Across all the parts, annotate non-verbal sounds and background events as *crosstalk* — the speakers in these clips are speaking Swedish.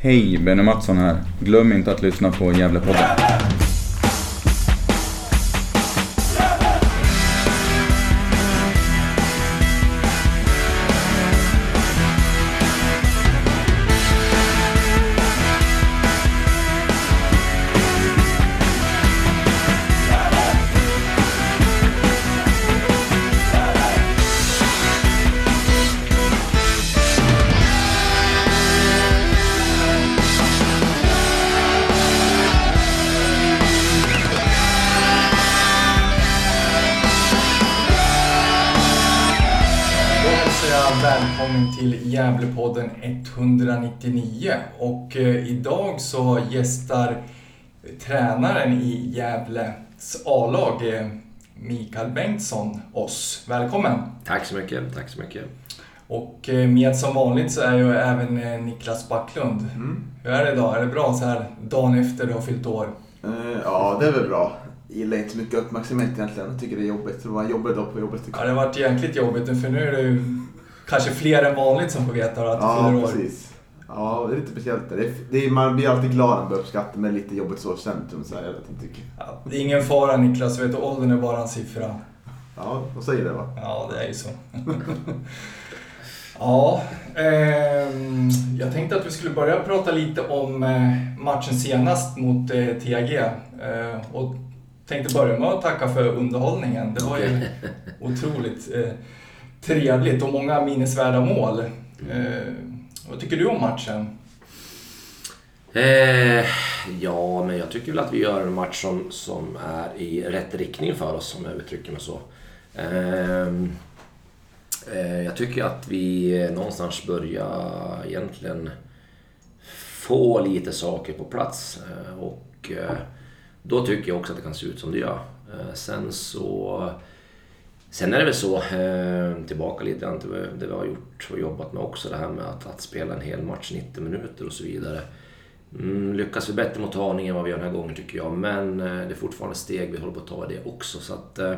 Hej, Benny Mattsson här. Glöm inte att lyssna på Gävlepodden. Idag så gästar tränaren i Gävles A-lag eh, Mikael Bengtsson oss. Välkommen! Tack så mycket, tack så mycket. Och eh, med som vanligt så är ju även eh, Niklas Backlund. Mm. Hur är det idag? Är det bra så här dagen efter du har fyllt år? Eh, ja, det är väl bra. Jag gillar inte så mycket uppmärksamhet egentligen. Jag tycker det är jobbigt. Det var en jobbig dag på jobbet. Ja, det har varit jäkligt jobbigt för nu är det ju kanske fler än vanligt som får veta att du Ja, fyller år. precis. Ja, det är lite speciellt. Det är, det är, man blir alltid glad när man blir uppskattad, men lite jobbigt så centrum. Så här, jag vet inte. tycker- Ja, det är ingen fara Niklas, vet du, åldern är bara en siffra. Ja, vad säger det va? Ja, det är ju så. *laughs* ja, ehm, jag tänkte att vi skulle börja prata lite om eh, matchen senast mot eh, TAG. Eh, och tänkte börja med att tacka för underhållningen. Det var ju otroligt eh, trevligt och många minnesvärda mål. Eh, vad tycker du om matchen? Eh, ja, men jag tycker väl att vi gör en match som, som är i rätt riktning för oss, om jag uttrycker mig så. Eh, eh, jag tycker att vi någonstans börjar egentligen få lite saker på plats. Eh, och eh, då tycker jag också att det kan se ut som det gör. Eh, sen så... Sen är det väl så, eh, tillbaka lite grann till det vi har gjort och jobbat med också, det här med att, att spela en hel match 90 minuter och så vidare. Mm, lyckas vi bättre mot Haninge än vad vi gör den här gången tycker jag, men eh, det är fortfarande steg vi håller på att ta i det också. Så att, eh,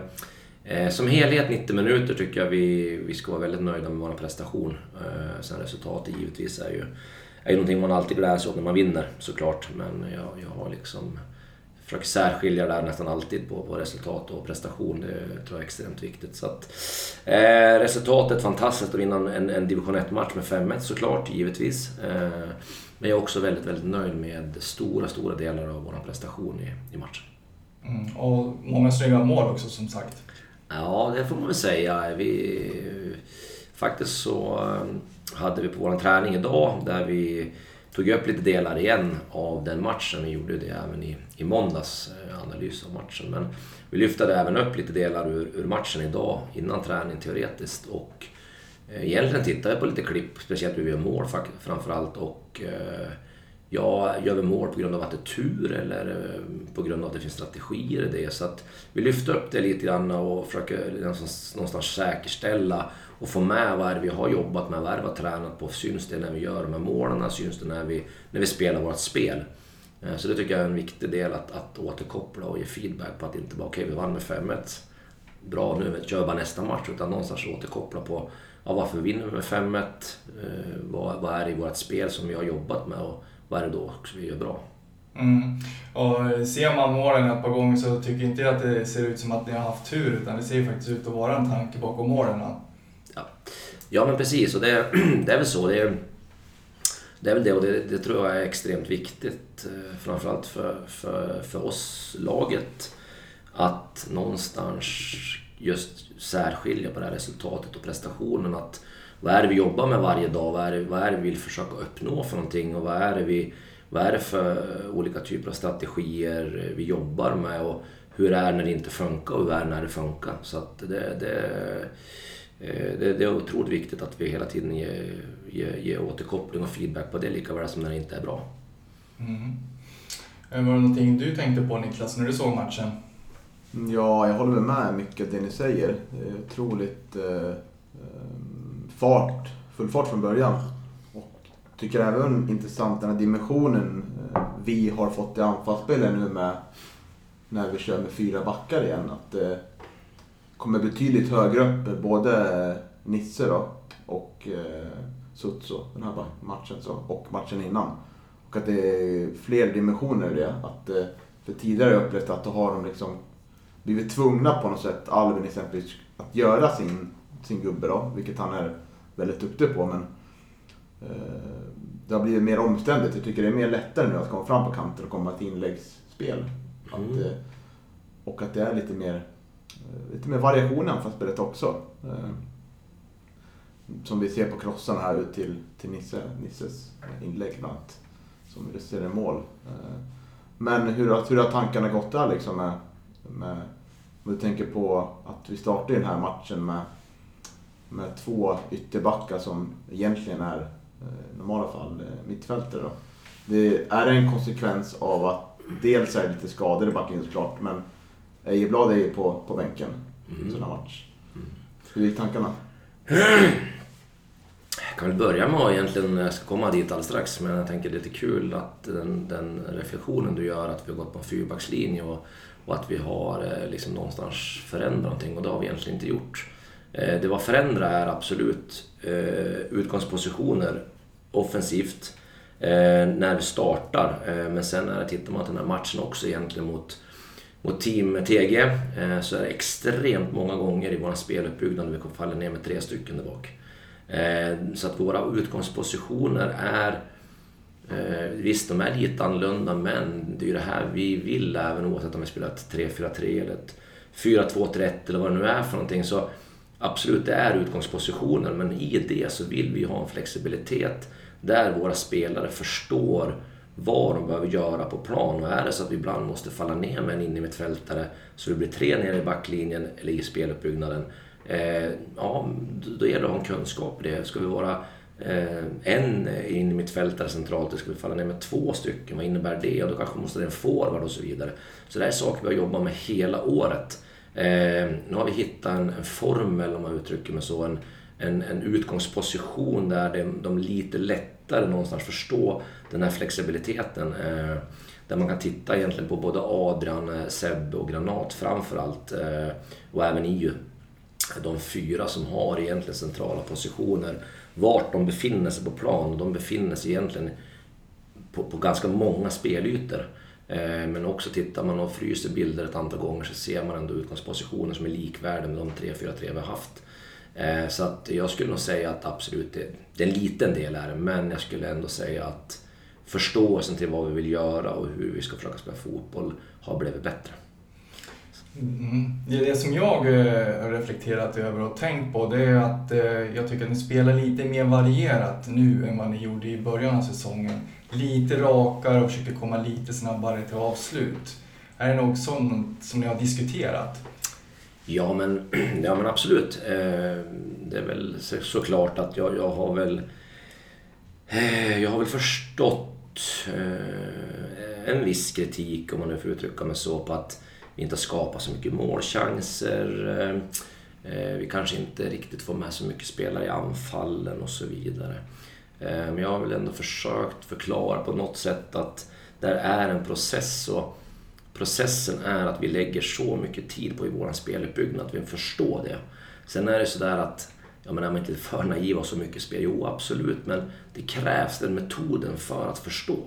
eh, som helhet 90 minuter tycker jag vi, vi ska vara väldigt nöjda med vår prestation. Eh, sen resultatet givetvis är ju, är ju någonting man alltid gläds åt när man vinner såklart, men jag, jag har liksom försöker särskilja där nästan alltid på, på resultat och prestation. Det tror jag är extremt viktigt. Så att, eh, resultatet fantastiskt att vinna en, en division 1-match med 5-1 såklart, givetvis. Eh, men jag är också väldigt, väldigt nöjd med stora, stora delar av vår prestation i, i matchen. Mm, och många snygga mål också som sagt. Ja, det får man väl säga. Vi, faktiskt så eh, hade vi på vår träning idag där vi tog upp lite delar igen av den matchen. Vi gjorde det även i, i måndags, eh, analys av matchen. Men vi lyfte även upp lite delar ur, ur matchen idag innan träning teoretiskt. Och eh, egentligen tittade jag på lite klipp, speciellt hur vi gör mål framförallt. Och eh, ja, gör vi mål på grund av att det är tur eller eh, på grund av att det finns strategier i det. Så att vi lyfter upp det lite grann och försöker liksom någonstans säkerställa och få med vad är det vi har jobbat med, vad är det vi har tränat på, syns det när vi gör de här målen, syns det när vi, när vi spelar vårt spel. Eh, så det tycker jag är en viktig del att, att återkoppla och ge feedback på att inte bara okej, vi vann med 5-1, bra nu, kör bara nästa match, utan någonstans återkoppla på ja, varför vinner vi med 5-1, eh, vad, vad är det i vårt spel som vi har jobbat med och vad är det då vi gör bra. Mm. Och ser man målen ett par gånger så tycker inte jag att det ser ut som att ni har haft tur utan det ser ju faktiskt ut att vara en tanke bakom målen. Ja, men precis. Och det, *clears throat* det är väl så. Det är, det är väl det och det, det tror jag är extremt viktigt. Eh, framförallt för, för, för oss, laget. Att någonstans just särskilja på det här resultatet och prestationen. Att vad är det vi jobbar med varje dag? Vad är det, vad är det vi vill försöka uppnå för någonting? Och vad är det, vi, vad är det för olika typer av strategier vi jobbar med? Och hur är det när det inte funkar och hur är det när det funkar? Så att det, det, det, det är otroligt viktigt att vi hela tiden ger, ger, ger återkoppling och feedback på det lika väl som när det inte är bra. Mm. Eh, Var det någonting du tänkte på Niklas när du såg matchen? Ja, jag håller med mycket av det ni säger. Det är otroligt eh, eh, fart, full fart från början. Och tycker även intressant den här dimensionen eh, vi har fått i anfallsspelet nu med när vi kör med fyra backar igen. Att det kommer betydligt högre upp, både Nisse då och eh, Sutso den här matchen så, och matchen innan. Och att det är fler dimensioner i det. Att, eh, för tidigare har jag upplevt att då har de liksom blivit tvungna på något sätt, Alvin exempelvis, att göra sin, sin gubbe då, vilket han är väldigt duktig på. Men eh, det har blivit mer omständigt. Jag tycker det är mer lättare nu att komma fram på kanten och komma till inläggsspel. Att, Mm. eh, och att det är lite mer, lite mer variation i anfallsspelet också. Eh, som vi ser på krossarna här ut till, till Nisse, Nisses inlägg bland annat. Som illustrerar mål. Eh, men hur, har- hur har tankarna gått där liksom med, med om du tänker på att vi startar den här matchen med, med två ytterbackar som egentligen är i normala fall mittfältare då. Det, är det en konsekvens av att dels är det lite skador i backlinjen såklart men Ejeblad är ju på, på bänken sån här match. Hur gick tankarna? Jag kan väl börja med att egentligen, jag ska komma dit alldeles strax, men jag tänker det är lite kul att den, den reflektionen du gör att vi har gått på en fyrbackslinje och, och att vi har eh, liksom någonstans förändrat någonting och det har vi egentligen inte gjort. Eh, Det var förändra är absolut eh, utgångspositioner offensivt när vi startar. Men sen när det tittar man till den här matchen också egentligen mot mot Team TG eh, så är det extremt många gånger i vår speluppbyggnad där vi faller ner med tre stycken där bak. Eh, så att våra utgångspositioner är eh, Visst, de är lite annorlunda men det är ju det här vi vill även oavsett om vi spelar ett 3-4-3 eller ett 4-2-3-1 eller vad det nu är för någonting. Så absolut, det är utgångspositioner men i det så vill vi ha en flexibilitet där våra spelare förstår vad de behöver göra på plan. Och är det så att vi ibland måste falla ner med en innermittfältare så det blir tre nere i backlinjen eller i speluppbyggnaden. Eh, ja, då- gäller det att ha en kunskap i det. Ska vi vara eh, en innermittfältare centralt, eller ska vi falla ner med två stycken. Vad innebär det? Och då kanske måste det en forward och så vidare. Så det här är saker vi har jobbat med hela året. Eh, nu har vi hittat en, en formel, om man uttrycker mig så, en, en, en utgångsposition där de, de lite lättare någonstans förstå den här flexibiliteten. Eh, där man kan titta egentligen på både Adrian, eh, Sebbe och Granat framförallt. Eh, och även EU. De fyra som har egentligen centrala positioner. Vart de befinner sig på plan. De befinner sig egentligen på, på ganska många spelytor. Eh, men också tittar man och fryser bilder ett antal gånger så ser man ändå utgångspositioner som är likvärdiga med de 3-4-3 vi har haft. Eh, så att jag skulle nog säga att absolut, det, det är en liten del är det, men jag skulle ändå säga att förståelsen till vad vi vill göra och hur vi ska försöka spela fotboll har blivit bättre. Mm. Det, som jag eh, har reflekterat över och tänkt på det är att eh, jag tycker att ni spelar lite mer varierat nu än vad ni gjorde i början av säsongen. Lite rakare och försöker komma lite snabbare till avslut. Är det något sånt som ni har diskuterat? Ja men, *clears throat* ja, men absolut. Eh, det är väl såklart att jag, jag har väl eh, Jag har väl förstått eh, en viss kritik, om man nu får uttrycka mig så, på att vi inte skapar så mycket målchanser. Vi kanske inte riktigt får med så mycket spelare i anfallen och så vidare. Men jag har väl ändå försökt förklara på något sätt att där är en process och processen är att vi lägger så mycket tid på i vår speluppbyggnad att vi förstår det. Sen är det sådär att, jag menar är man inte för naiv och så mycket spel? Jo absolut, men det krävs den metoden för att förstå.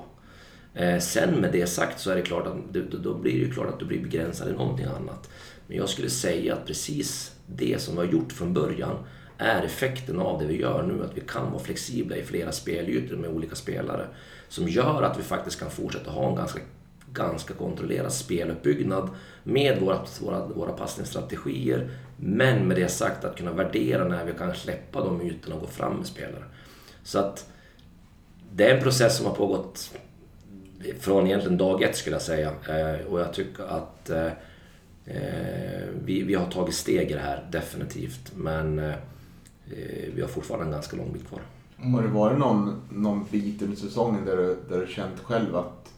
Eh, sen med det sagt så är det klart att då, då blir det ju klart att du blir begränsad i någonting annat. Men jag skulle säga att precis det som vi har gjort från början är effekten av det vi gör nu, att vi kan vara flexibla i flera spelytor med olika spelare. Som gör att vi faktiskt kan fortsätta ha en ganska, ganska kontrollerad speluppbyggnad med våra, våra, våra passningsstrategier. Men med det sagt att kunna värdera när vi kan släppa de ytorna och gå fram med spelare. Så att det är en process som har pågått från egentligen dag ett skulle jag säga. Eh, och jag tycker att eh, eh vi, vi har tagit steg i det här, definitivt. Men eh, eh, vi har fortfarande en ganska lång bit kvar. Har det varit någon, någon bit under säsongen där du, där du känt själv att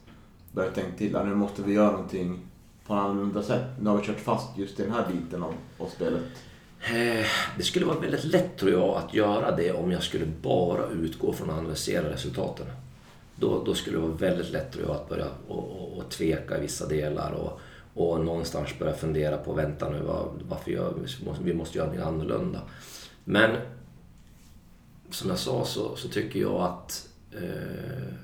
börjat tänka till nu måste vi göra någonting på ett annorlunda sätt? Nu har vi kört fast just i den här biten av, av spelet. Eh, det skulle vara väldigt lätt tror jag att göra det om jag skulle bara utgå från att analysera resultaten. Då, då skulle det vara väldigt lätt tror jag att börja och, och, och tveka i vissa delar och, och någonstans börja fundera på vänta nu, var, varför gör vi, vi måste- vi måste göra något annorlunda. Men som jag sa så, så tycker jag att eh,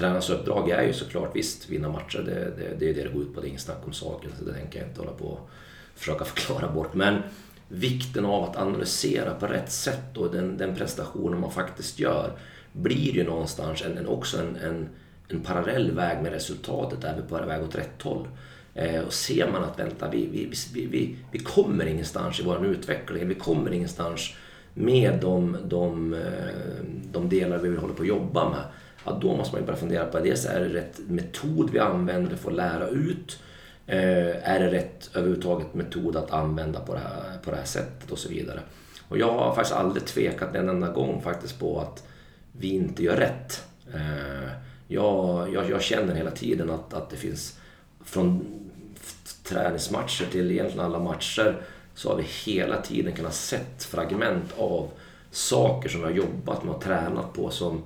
tränarens uppdrag är ju såklart visst vinna matcher. Det, det, det är det det går ut på. Det är inget snack om saken. Så det tänker jag inte hålla på och försöka *laughs* förklara bort. Men vikten av att analysera på rätt sätt och den, den prestationen man faktiskt gör blir ju någonstans en, en också en, en, en parallell väg med resultatet. Är vi på väg åt rätt håll? Eh, och ser man att vänta, vi, vi, vi, vi, vi kommer ingenstans i vår utveckling. Vi kommer ingenstans med de, de, eh, de delar vi håller på att jobba med. Ja, då måste man ju börja fundera på, dels är det rätt metod vi använder för att lära ut? Eh, är det rätt överhuvudtaget metod att använda på det, här, på det här sättet och så vidare. Och jag har faktiskt aldrig tvekat en enda gång faktiskt på att vi inte gör rätt. Eh, jag, jag, jag känner hela tiden att, att det finns från träningsmatcher till egentligen alla matcher så har vi hela tiden kunnat sett fragment av saker som vi har jobbat med och tränat på som,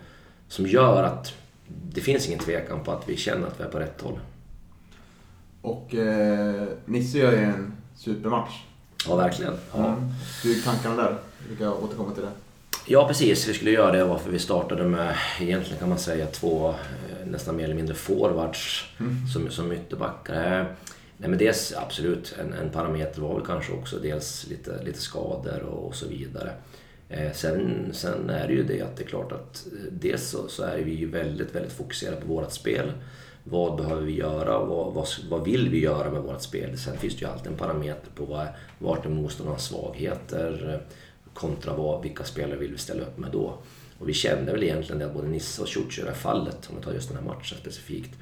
som gör att det finns ingen tvekan på att vi känner att vi är på rätt håll. Och eh, Nisse gör ju en supermatch. Ja, verkligen. Ja. Mm. Hur är tankarna där? Vi kan återkomma till det. Ja, precis. Vi skulle göra det varför vi startade med, egentligen kan man säga, två eh, nästan mer eller mindre forwards mm. som, som ytterbackar. Eh, nej, men dels absolut, en, en parameter var väl kanske också dels lite, lite skador och, och så vidare. Eh, sen, sen är det ju det att det är klart att eh, dels så, så är vi ju väldigt, väldigt fokuserade på vårt spel. Vad behöver vi göra och vad, vad, vad, vill vi göra med vårt spel? Sen finns det ju alltid en parameter på vad, vart är motståndarnas svagheter eh, kontra vad, vilka spelare vill vi ställa upp med då. Och vi kände väl egentligen det att både Nisse och Ciuci i det här fallet, om vi tar just den här matchen specifikt,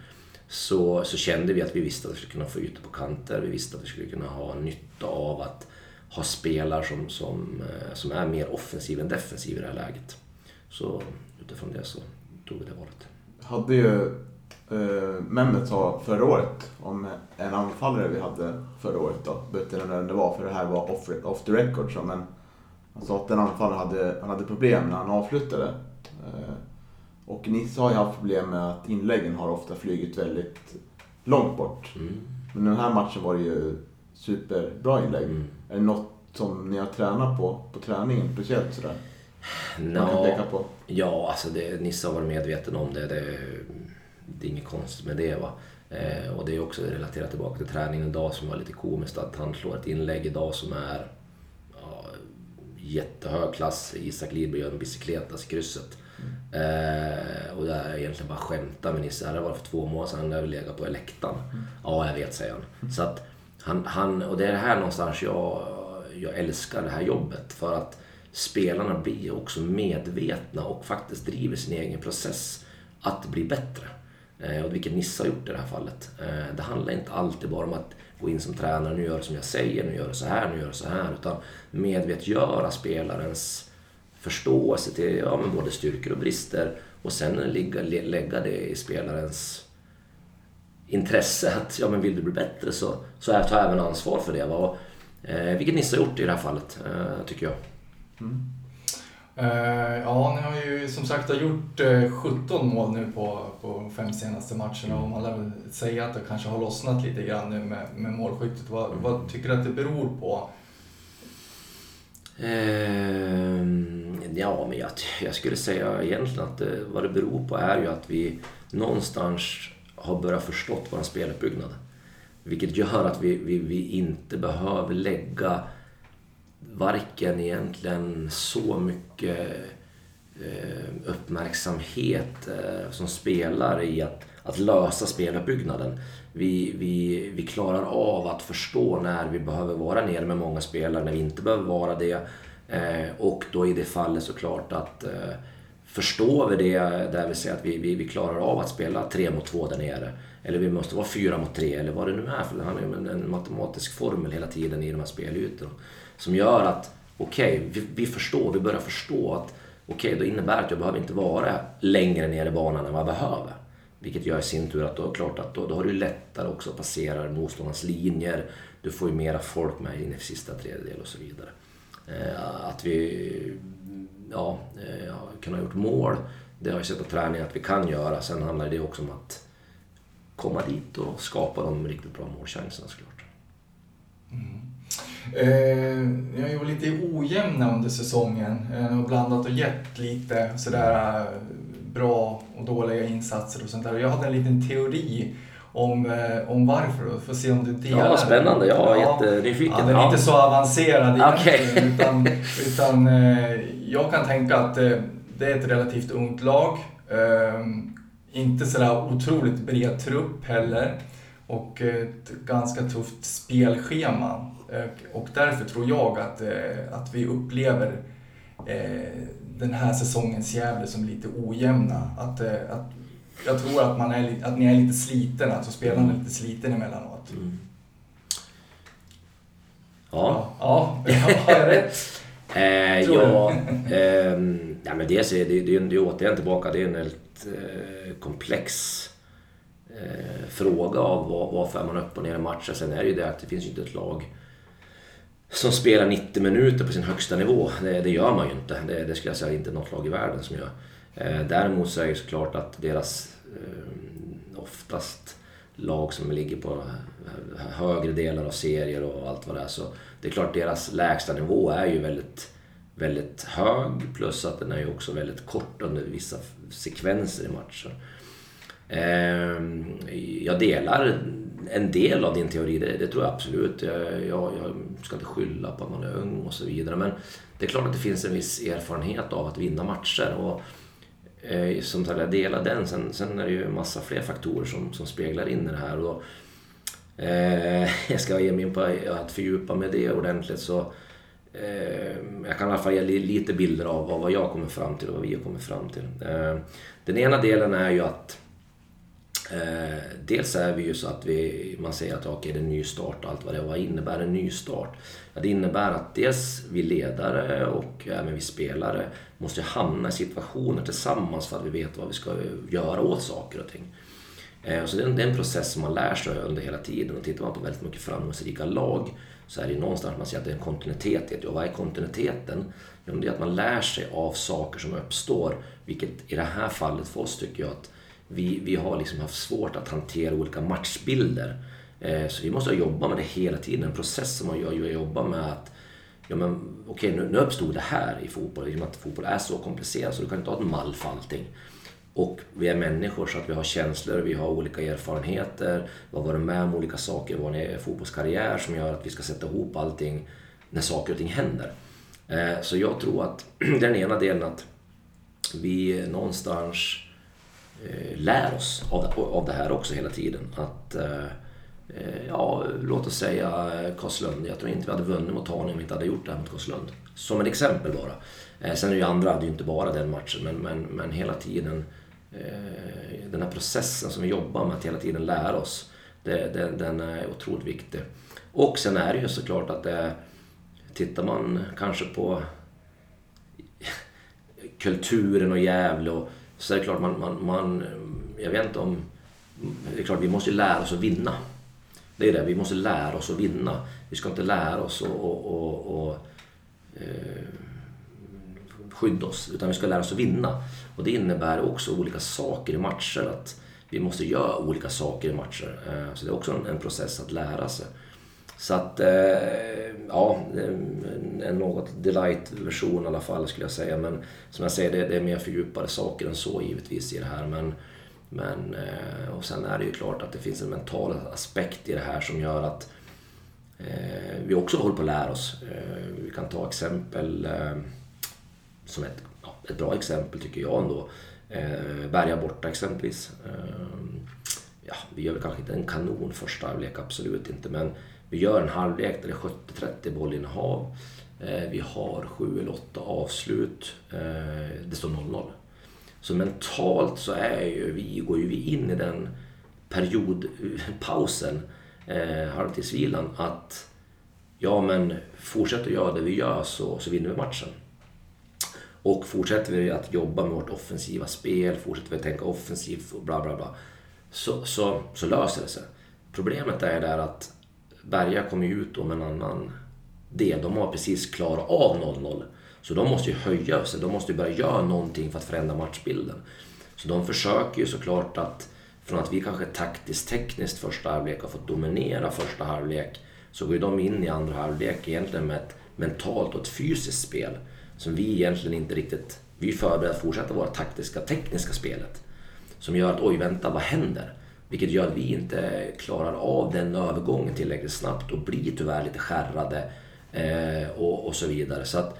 så, så kände vi att vi visste att vi skulle kunna få ut på kanter. Vi visste att vi skulle kunna ha nytta av att ha spelare som, som, eh, som är mer offensiv än defensiv i det här läget. Så utifrån det så tog vi det valet. Hade ju eh, Mehmet sa förra året om en anfallare vi hade förra året då. Vet inte när det var för det här var off, off the record så men han sa att den anfallaren hade, han hade problem när han avslutade. Eh, och Nisse har ju haft problem med att inläggen har ofta flugit väldigt långt bort. Mm. Men den här matchen var det ju superbra inlägg. Mm. Är det något som ni har tränat på, på träningen speciellt sådär? No, på? Ja, alltså det, Nisse har varit medveten om det. Det, det är inget konstigt med det. Va? Eh, och det är också relaterat tillbaka till träningen idag som var lite komiskt. Att han slår ett inlägg idag som är ja, jättehög klass. Isak Lidberg gör en bicicletas i krysset. Mm. Eh, och där jag egentligen bara skämtar med Nisse. Det var för två månader sedan, han hade legat på läktaren. Mm. Ja, jag vet, säger han. Mm. Så att han, han, och det är här någonstans jag, jag älskar det här jobbet. För att spelarna blir också medvetna och faktiskt driver sin egen process att bli bättre. Eh, och vilket Nisse har gjort i det här fallet. Eh, det handlar inte alltid bara om att gå in som tränare, nu gör du som jag säger, nu gör du så här, nu gör du så här. Utan medvetgöra spelarens förståelse till ja, men både styrkor och brister och sen lägga, lägga det i spelarens intresse att ja, men vill du bli bättre så, så ta även ansvar för det. Va? eh, vilket Nisse har gjort i det här fallet, eh, tycker jag. Mm. Uh, ja, ni har ju som sagt gjort uh, eh, 17 mål nu på, på fem senaste matcherna och man lär väl säga att det kanske har lossnat lite grann nu med, med målskyttet. Vad, mm. vad tycker du att det beror på? Uh, ja, men jag, jag, skulle säga egentligen att det, vad det beror på är ju att vi någonstans har börjat förstått vår speluppbyggnad. Vilket gör att vi, vi, vi inte behöver lägga varken egentligen så mycket eh, uppmärksamhet eh, som spelare i att, att lösa speluppbyggnaden. Vi, vi, vi klarar av att förstå när vi behöver vara nere med många spelare, när vi inte behöver vara det. Eh, och då i det fallet såklart att eh, förstår vi det, där vi säger att vi, vi, vi klarar av att spela tre mot två där nere. Eller vi måste vara fyra mot tre eller vad det nu är. För det handlar ju om en, matematisk formel hela tiden i de här spelytorna. Som gör att, okej, okay, vi, vi, förstår, vi börjar förstå att okej, okay, då innebär det att jag behöver inte vara längre ner i banan än vad jag behöver. Vilket gör i sin tur att då, klart att då, då har du lättare också att passera motståndarnas linjer. Du får ju mera folk med in i sista tredjedel och så vidare. Eh, att vi ja, eh, kunna kunna gjort mål, det har jag sett på träning att vi kan göra. Sen handlar det också om att komma dit och skapa de riktigt bra målchanserna såklart. Mm. Eh, ni har ju varit lite ojämna under säsongen. Eh, och blandat och gett lite sådär eh, bra och dåliga insatser och sånt där. Jag hade en liten teori om, eh, om varför och får se om du delar Ja, spännande. Jag är Ja. jättenyfiken. Ja, den är inte så avancerad egentligen. *laughs* Utan, utan eh, jag kan tänka att eh, det är ett relativt ungt lag. Eh, inte sådär otroligt bred trupp heller. Och ett ganska tufft spelschema. Och därför tror jag att, att vi upplever den här säsongens Gävle som lite ojämna. Att, att, jag tror att, man är, att ni är lite sliten, alltså spelarna är lite sliten emellanåt. Mm. Ja. Ja, ja, *laughs* har jag rätt? *laughs* Eh, Tror ja, *laughs* ehm, ja, men dels är det, det, är- det är återigen tillbaka, det är en väldigt eh, komplex eh, fråga av var, varför är man upp och ner i matcher. Sen är det ju det att det finns ju inte ett lag som spelar 90 minuter på sin högsta nivå. Det, det gör man ju inte. Det, det skulle jag säga inte något lag i världen som gör. Eh, däremot så är det såklart att deras eh, Eh, oftast lag som ligger på högre delar av serier och allt vad det är. Så det är klart deras lägsta nivå är ju väldigt, väldigt hög plus att den är ju också väldigt kort under vissa sekvenser i matcher. Ehm, jag delar en del av din teori, det, det tror jag absolut. Jag, jag, jag ska inte skylla på att man är ung och så vidare. Men det är klart att det finns en viss erfarenhet av att vinna matcher. Och, Eh, som sagt, jag delar den. Sen, sen är det ju en massa fler faktorer som, som speglar in i det här. Och då, eh, *laughs* jag ska ge mig in på att fördjupa mig i det ordentligt. Så, eh, jag kan i alla fall ge lite bilder av vad, vad jag kommer fram till och vad vi har kommit fram till. Eh, den ena delen är ju att Eh, dels är vi ju så att vi, man säger att okay, det är en ny start och allt vad det är. Vad innebär en ny start? Ja, det innebär att dels vi ledare och även vi spelare måste hamna i situationer tillsammans för att vi vet vad vi ska göra åt saker och ting. Eh, så det är, en, det är en process som man lär sig under hela tiden. Och tittar man på väldigt mycket framgångsrika lag så är det ju någonstans man säger att det är en kontinuitet. i. Och vad är kontinuiteten? Jo, det är att man lär sig av saker som uppstår. Vilket i det här fallet för oss tycker jag att vi, vi har liksom haft svårt att hantera olika matchbilder. Eh, så vi måste jobba med det hela tiden. En process som man gör ju att jobba med att Ja men okej, nu, nu uppstod det här i fotboll. I och med att fotboll är så komplicerat så du kan inte ha en mall för allting. Och vi är människor så att vi har känslor, vi har olika erfarenheter. Vi har varit med om olika saker i vår eh, fotbollskarriär som gör att vi ska sätta ihop allting när saker och ting händer. Eh, så jag tror att *clears throat* den ena delen att vi någonstans Eh, lär oss av, av det här också hela tiden. Att, eh, ja, låt oss säga eh, Karlslund. Jag tror inte vi hade vunnit mot Haninge om vi inte hade gjort det här mot Karlslund. Som ett exempel bara. Eh, sen är det ju andra, det är ju inte bara den matchen, men, men, men hela tiden eh, den här processen som vi jobbar med att hela tiden lära oss. Det, den, den är otroligt viktig. Och sen är det ju såklart att det, tittar man kanske på *laughs* kulturen och Gävle och så är det klart man, man, man jag vet inte om, det är klart vi måste lära oss att vinna. Det är det, vi måste lära oss att vinna. Vi ska inte lära oss att och, och, och, eh, skydda oss, utan vi ska lära oss att vinna. Och det innebär också olika saker i matcher, att vi måste göra olika saker i matcher. Eh, så det är också en, en process att lära sig. Så att, eh, ja, en, något delight-version i alla fall skulle jag säga. Men som jag säger, det, det är mer fördjupade saker än så givetvis i det här. Men, men, eh, och sen är det ju klart att det finns en mental aspekt i det här som gör att eh, vi också håller på att lära oss. Eh, vi kan ta exempel eh, som ett, ja, ett bra exempel tycker jag ändå. Eh, Berga borta exempelvis. Ja, vi gör väl kanske inte en kanon första halvlek, absolut inte. Men vi gör en halvlek där det är 70-30 bollinnehav. Eh, vi har sju eller åtta avslut. Eh, det står 0-0. Så mentalt så är ju vi, går ju vi in i den periodpausen, eh, halvtidsvilan, att ja men fortsätter vi göra det vi gör så, så vinner vi matchen. Och fortsätter vi att jobba med vårt offensiva spel, fortsätter vi att tänka offensivt och bla bla bla, så, så, så löser det sig. Problemet är där att Berga kommer ju ut då med en annan del. De har precis klarat av 0-0. Så de måste ju höja sig, de måste ju börja göra någonting för att förändra matchbilden. Så de försöker ju såklart att, från att vi kanske taktiskt tekniskt första halvlek har fått dominera första halvlek, så går ju de in i andra halvlek egentligen med ett mentalt och ett fysiskt spel som vi egentligen inte riktigt Vi förbereder att fortsätta våra taktiska, tekniska spelet. Som gör att, oj vänta, vad händer? Vilket gör att vi inte klarar av den övergången tillräckligt snabbt och blir tyvärr lite skärrade eh, och, och så vidare. Så att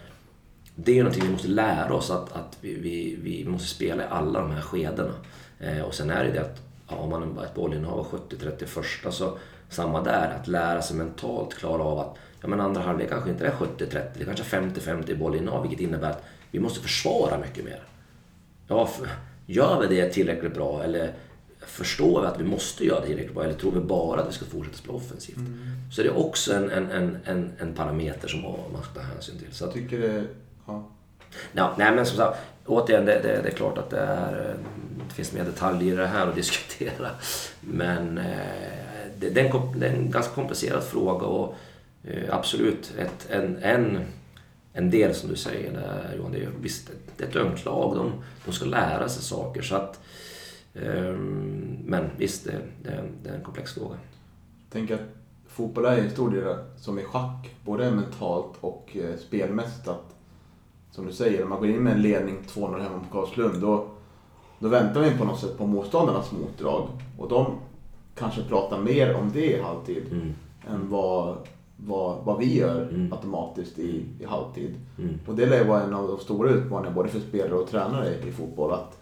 det är någonting vi måste lära oss, att, att vi, vi, vi måste spela i alla de här skedena. Eh, och sen är det det att har man ett bollinnehav av 70-30 första så samma där, att lära sig mentalt klara av att ja, men andra halvlek kanske inte är 70-30, det kanske är 50-50 i bollinnehav vilket innebär att vi måste försvara mycket mer. Ja, för, gör vi det tillräckligt bra eller förstår vi att vi måste göra det tillräckligt bra eller tror vi bara att vi ska fortsätta spela offensivt? Mm. Så det är också en, en, en, en parameter som man ska ta hänsyn till. Så att, tycker det... Ja. Ja, nej men som sagt, återigen, det, det, det, är klart att det, är, det finns mer detaljer i det här att diskutera. Men eh, det, det, är en, det, är en, ganska komplicerad fråga och eh, absolut ett, en, en, en del som du säger där, Johan, det är, visst, det är ett ungt lag. De, de ska lära sig saker. Så att, eh, men visst, det, det, det är en komplex fråga. Jag tänker att fotboll är en stor del som i schack, både mentalt och eh, spelmässigt. Att som du säger, om man går in med en ledning 2-0 hemma på Karlslund, då, då väntar vi på något sätt på motståndarnas motdrag. Och de kanske pratar mer om det i halvtid mm. än vad, vad, vad vi gör mm. automatiskt i, i halvtid. Mm. Och det lär vara en av de stora utmaningarna både för spelare och tränare i fotboll. Att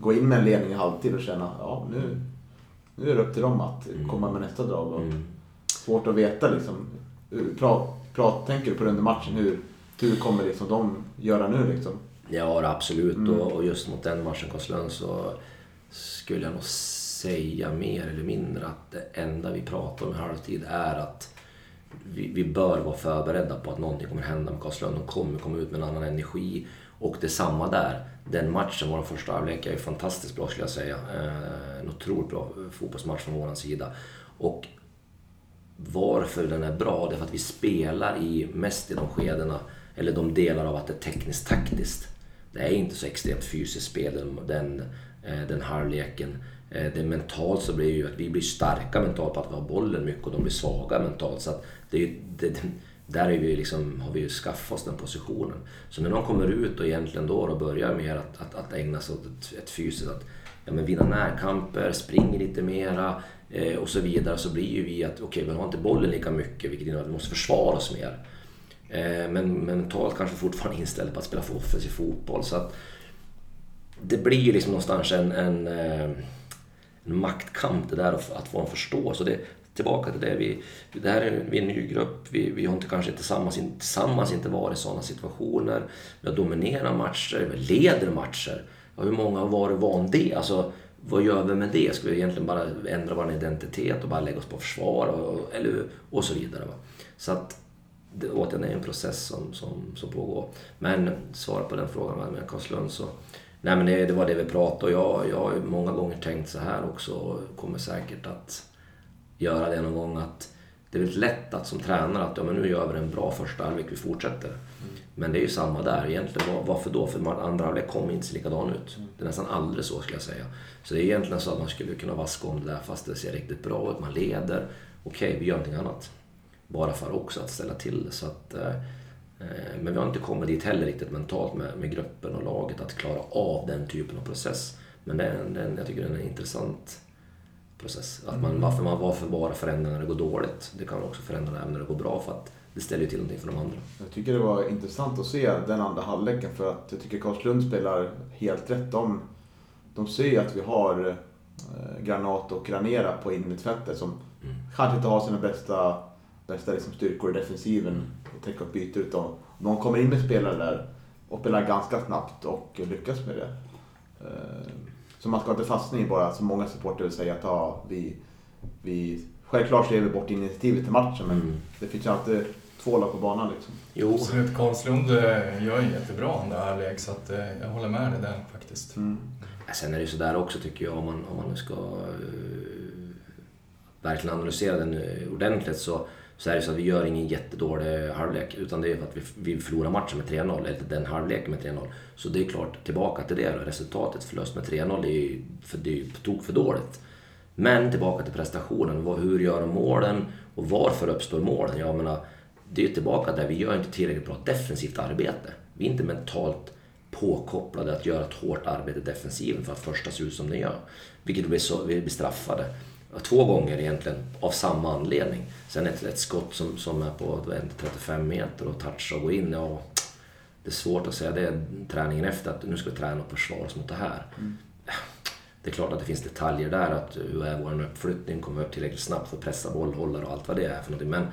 gå in med en ledning i halvtid och känna ja nu, nu är det upp till dem att mm. komma med nästa drag. Och mm. Svårt att veta liksom. Prat, prat, tänker du på det under matchen? Hur, hur kommer liksom de göra nu liksom? Ja, absolut. Mm. Och, just mot den matchen, Karlslund, så skulle jag nog säga mer eller mindre att det enda vi pratar om i halvtid är att vi, vi bör vara förberedda på att någonting kommer hända med Karlslund. De kommer komma ut med en annan energi. Och det är samma där. Den matchen, vår första halvlek, är fantastiskt bra skulle jag säga. Eh, en otroligt bra eh, fotbollsmatch från vår sida. Och varför den är bra, det är för att vi spelar i, mest i de skedena eller de delar av att det är tekniskt taktiskt. Det är inte så extremt fysiskt spel den, den, eh, den halvleken. Det mentalt så blir ju att vi blir starka mentalt på att vi har bollen mycket och de blir svaga mentalt. Så det är det, där är vi liksom, har vi ju skaffat oss den positionen. Så när de kommer ut och egentligen då och börjar mer att, att, att ägna sig åt ett, ett fysiskt, att ja, men vinna närkamper, springa lite mera eh, och så vidare så blir ju vi att okej, okay, vi har inte bollen lika mycket vilket innebär att vi måste försvara oss mer. Eh, men mentalt kanske fortfarande inställd på att spela för offensiv fotboll. Så att det blir ju liksom någonstans en, en, eh, en maktkamp det där att få en förståelse. Det, tillbaka till det, vi, det här är, vi är en ny grupp, vi, vi har inte kanske tillsammans, tillsammans inte varit i sådana situationer. Vi har dominerat matcher, vi leder matcher. Ja, hur många har varit van det? Alltså, vad gör vi med det? Ska vi egentligen bara ändra vår identitet och bara lägga oss på försvar? Och, eller, och så vidare. Va? Så att det, återigen är en process som, som, som pågår. Men svara på den frågan med Karlslund så... Nej men det, det, var det vi pratade och jag, jag har många gånger tänkt så här också och kommer säkert att göra det någon gång att det är väldigt lätt att som tränare att ja, men nu gör vi en bra första halvlek, vi fortsätter. Mm. Men det är ju samma där egentligen. Varför då? För andra halvlek kommer inte se likadan ut. Mm. Det är nästan aldrig så skulle jag säga. Så det är egentligen så att man skulle kunna vaska om det där fast det ser riktigt bra ut. Man leder. Okej, okay, vi gör någonting annat bara för också att ställa till det. Så att, eh, eh, men vi har inte kommit dit heller riktigt mentalt med, med gruppen och laget att klara av den typen av process. Men det är en, det är en, jag tycker det är intressant process. Att man, mm. varför man varför bara förändrar när det går dåligt. Det kan man också förändra även när det går bra för att det ställer ju till någonting för de andra. Jag tycker det var intressant att se den andra halvleken för att jag tycker Karlslund spelar helt rätt. De, de ser ju att vi har eh, Granat och Granera på innermittfältet som mm. kanske inte har sina bästa bästa liksom styrkor i defensiven och täcka upp ytor. Utan de kommer in med spelare där och spelar ganska snabbt och lyckas med det. Så man ska inte fastna i bara, som många supporter vill säga, att ja, vi, vi... Självklart så ger vi bort initiativet till matchen men mm. det finns ju alltid två lag på banan liksom. Jo. Absolut, Karlslund eh, gör ju jättebra andra halvlek så att, eh, jag håller med dig där faktiskt. Mm. Sen är det ju sådär också tycker jag om man, om man nu ska uh, verkligen analysera den ordentligt så så är det så att vi gör ingen jättedålig halvlek utan det är för att vi, vi förlorar matchen med 3-0, eller den halvleken med 3-0. Så det är klart, tillbaka till det då. Resultatet förlust med 3-0 är ju för, det är tok för dåligt. Men tillbaka till prestationen. hur gör de målen och varför uppstår målen? Jag menar, det är tillbaka där vi gör inte tillräckligt bra defensivt arbete. Vi är inte mentalt påkopplade att göra ett hårt arbete i defensiven för att första se ut som den gör. Vilket blir, så, vi blir straffade. Två gånger egentligen av samma anledning. Sen ett, ett skott som, som är på 35 meter och touchar och går in. Ja, det är svårt att säga det träningen efter att nu ska vi träna och försvara oss mot det här. Mm. Det är klart att det finns detaljer där. Att hur är vår uppflyttning? Kommer vi upp tillräckligt snabbt för att pressa bollhållare och allt vad det är för någonting. Men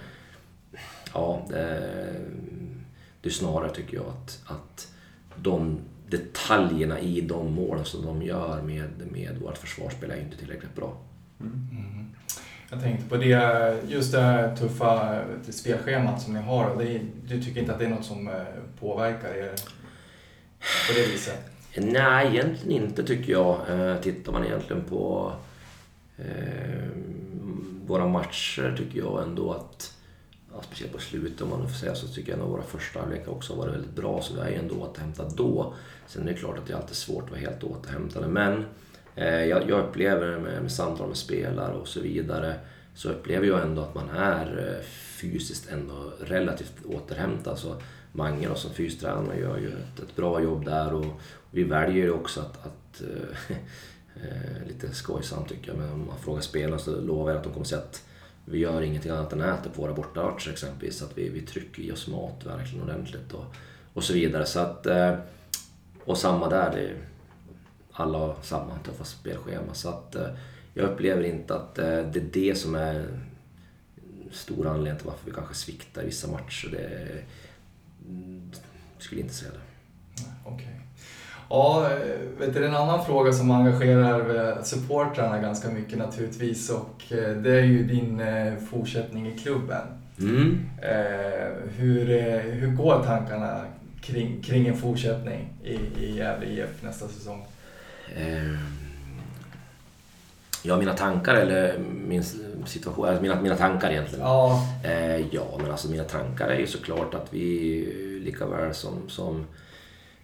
ja, det, det är snarare tycker jag att, att de detaljerna i de målen som de gör med, med vårt försvarsspel är inte tillräckligt bra. Mm. Jag tänkte på det, just det här tuffa spelschemat som ni har. Det, du tycker inte att det är något som eh, påverkar er på det viset? Nej, egentligen inte tycker jag. Eh, tittar man egentligen på eh, våra matcher tycker jag ändå att, ja, speciellt på slutet om man får säga så, tycker jag att våra första halvlekar också har varit väldigt bra. Så vi är ju ändå återhämtade då. Sen är det klart att det är alltid svårt att vara helt återhämtade. Men Eh, jag, jag upplever med, med samtal med spelare och så vidare så upplever jag ändå att man är eh, fysiskt ändå relativt återhämtad. Så Mange då, som fystränare gör ju ett, ett, bra jobb där och, vi väljer ju också att, att äh, *laughs* lite skojsamt tycker jag, men om man frågar spelarna så lovar jag att de kommer säga att vi gör ingenting annat än äter på våra bortamatcher exempelvis. Att vi, vi trycker i oss mat verkligen ordentligt och, och så vidare. Så att, och samma där. Det, alla har samma tuffa spelschema. Så att, eh, jag upplever inte att eh, det är det som är stor anledning till varför vi kanske sviktar i vissa matcher. Det, mm, skulle inte säga det. Okej. Okay. Ja, vet du, en annan fråga som engagerar supportrarna ganska mycket naturligtvis och eh, det är ju din fortsättning i klubben. Mm. Hur, hur går tankarna kring, kring en fortsättning i, i Gävle IF nästa säsong? Eh, ja, mina tankar eller min situation, alltså mina, mina tankar egentligen. Ja. Eh, ja, men alltså mina tankar är ju såklart att vi lika väl som, som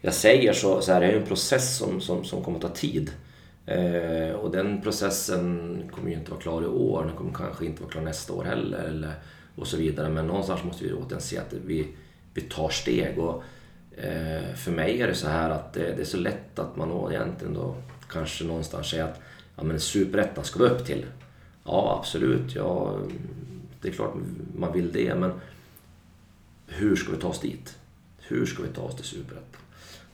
jag säger så, så är det en process som, som, som kommer att ta tid. Eh, och den processen kommer ju inte vara klar i år, den kommer kanske inte vara klar nästa år heller. Eller, och så vidare. Men någonstans måste vi återigen se att vi, vi tar steg. Och, Eh, för mig är det så här att det, är så lätt att man egentligen då kanske någonstans säger att ja, men superettan ska vi upp till. Ja, absolut. Ja, det är klart man vill det, men hur ska vi ta oss dit? Hur ska vi ta oss till superettan?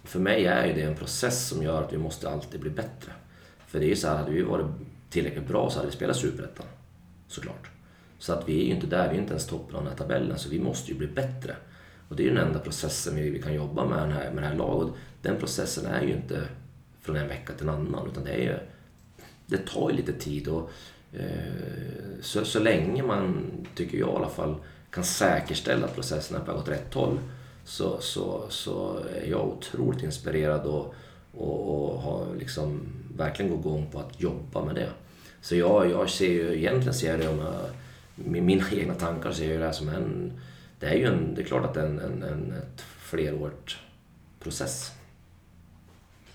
För mig är det en process som gör att vi måste alltid bli bättre. För det är ju så här, hade vi varit tillräckligt bra så hade vi spelat superettan. Såklart. Så att vi är ju inte där, vi är inte ens toppen av den här tabellen, så vi måste ju bli bättre. Och det är ju den enda processen vi, vi kan jobba med, den här, med det här laget. Den processen är ju inte från en vecka till en annan, utan det, är, det tar ju lite tid. Och, eh, så, så länge man, tycker jag i alla fall, kan säkerställa att processen är på väg åt rätt håll så, så, så är jag otroligt inspirerad och, och, och har liksom verkligen gått igång på att jobba med det. Så jag, jag ser ju, egentligen ser jag det om jag, med mina egna tankar ser jag det här som en det är ju en, det är klart att det är en, en, en ett flerårigt process.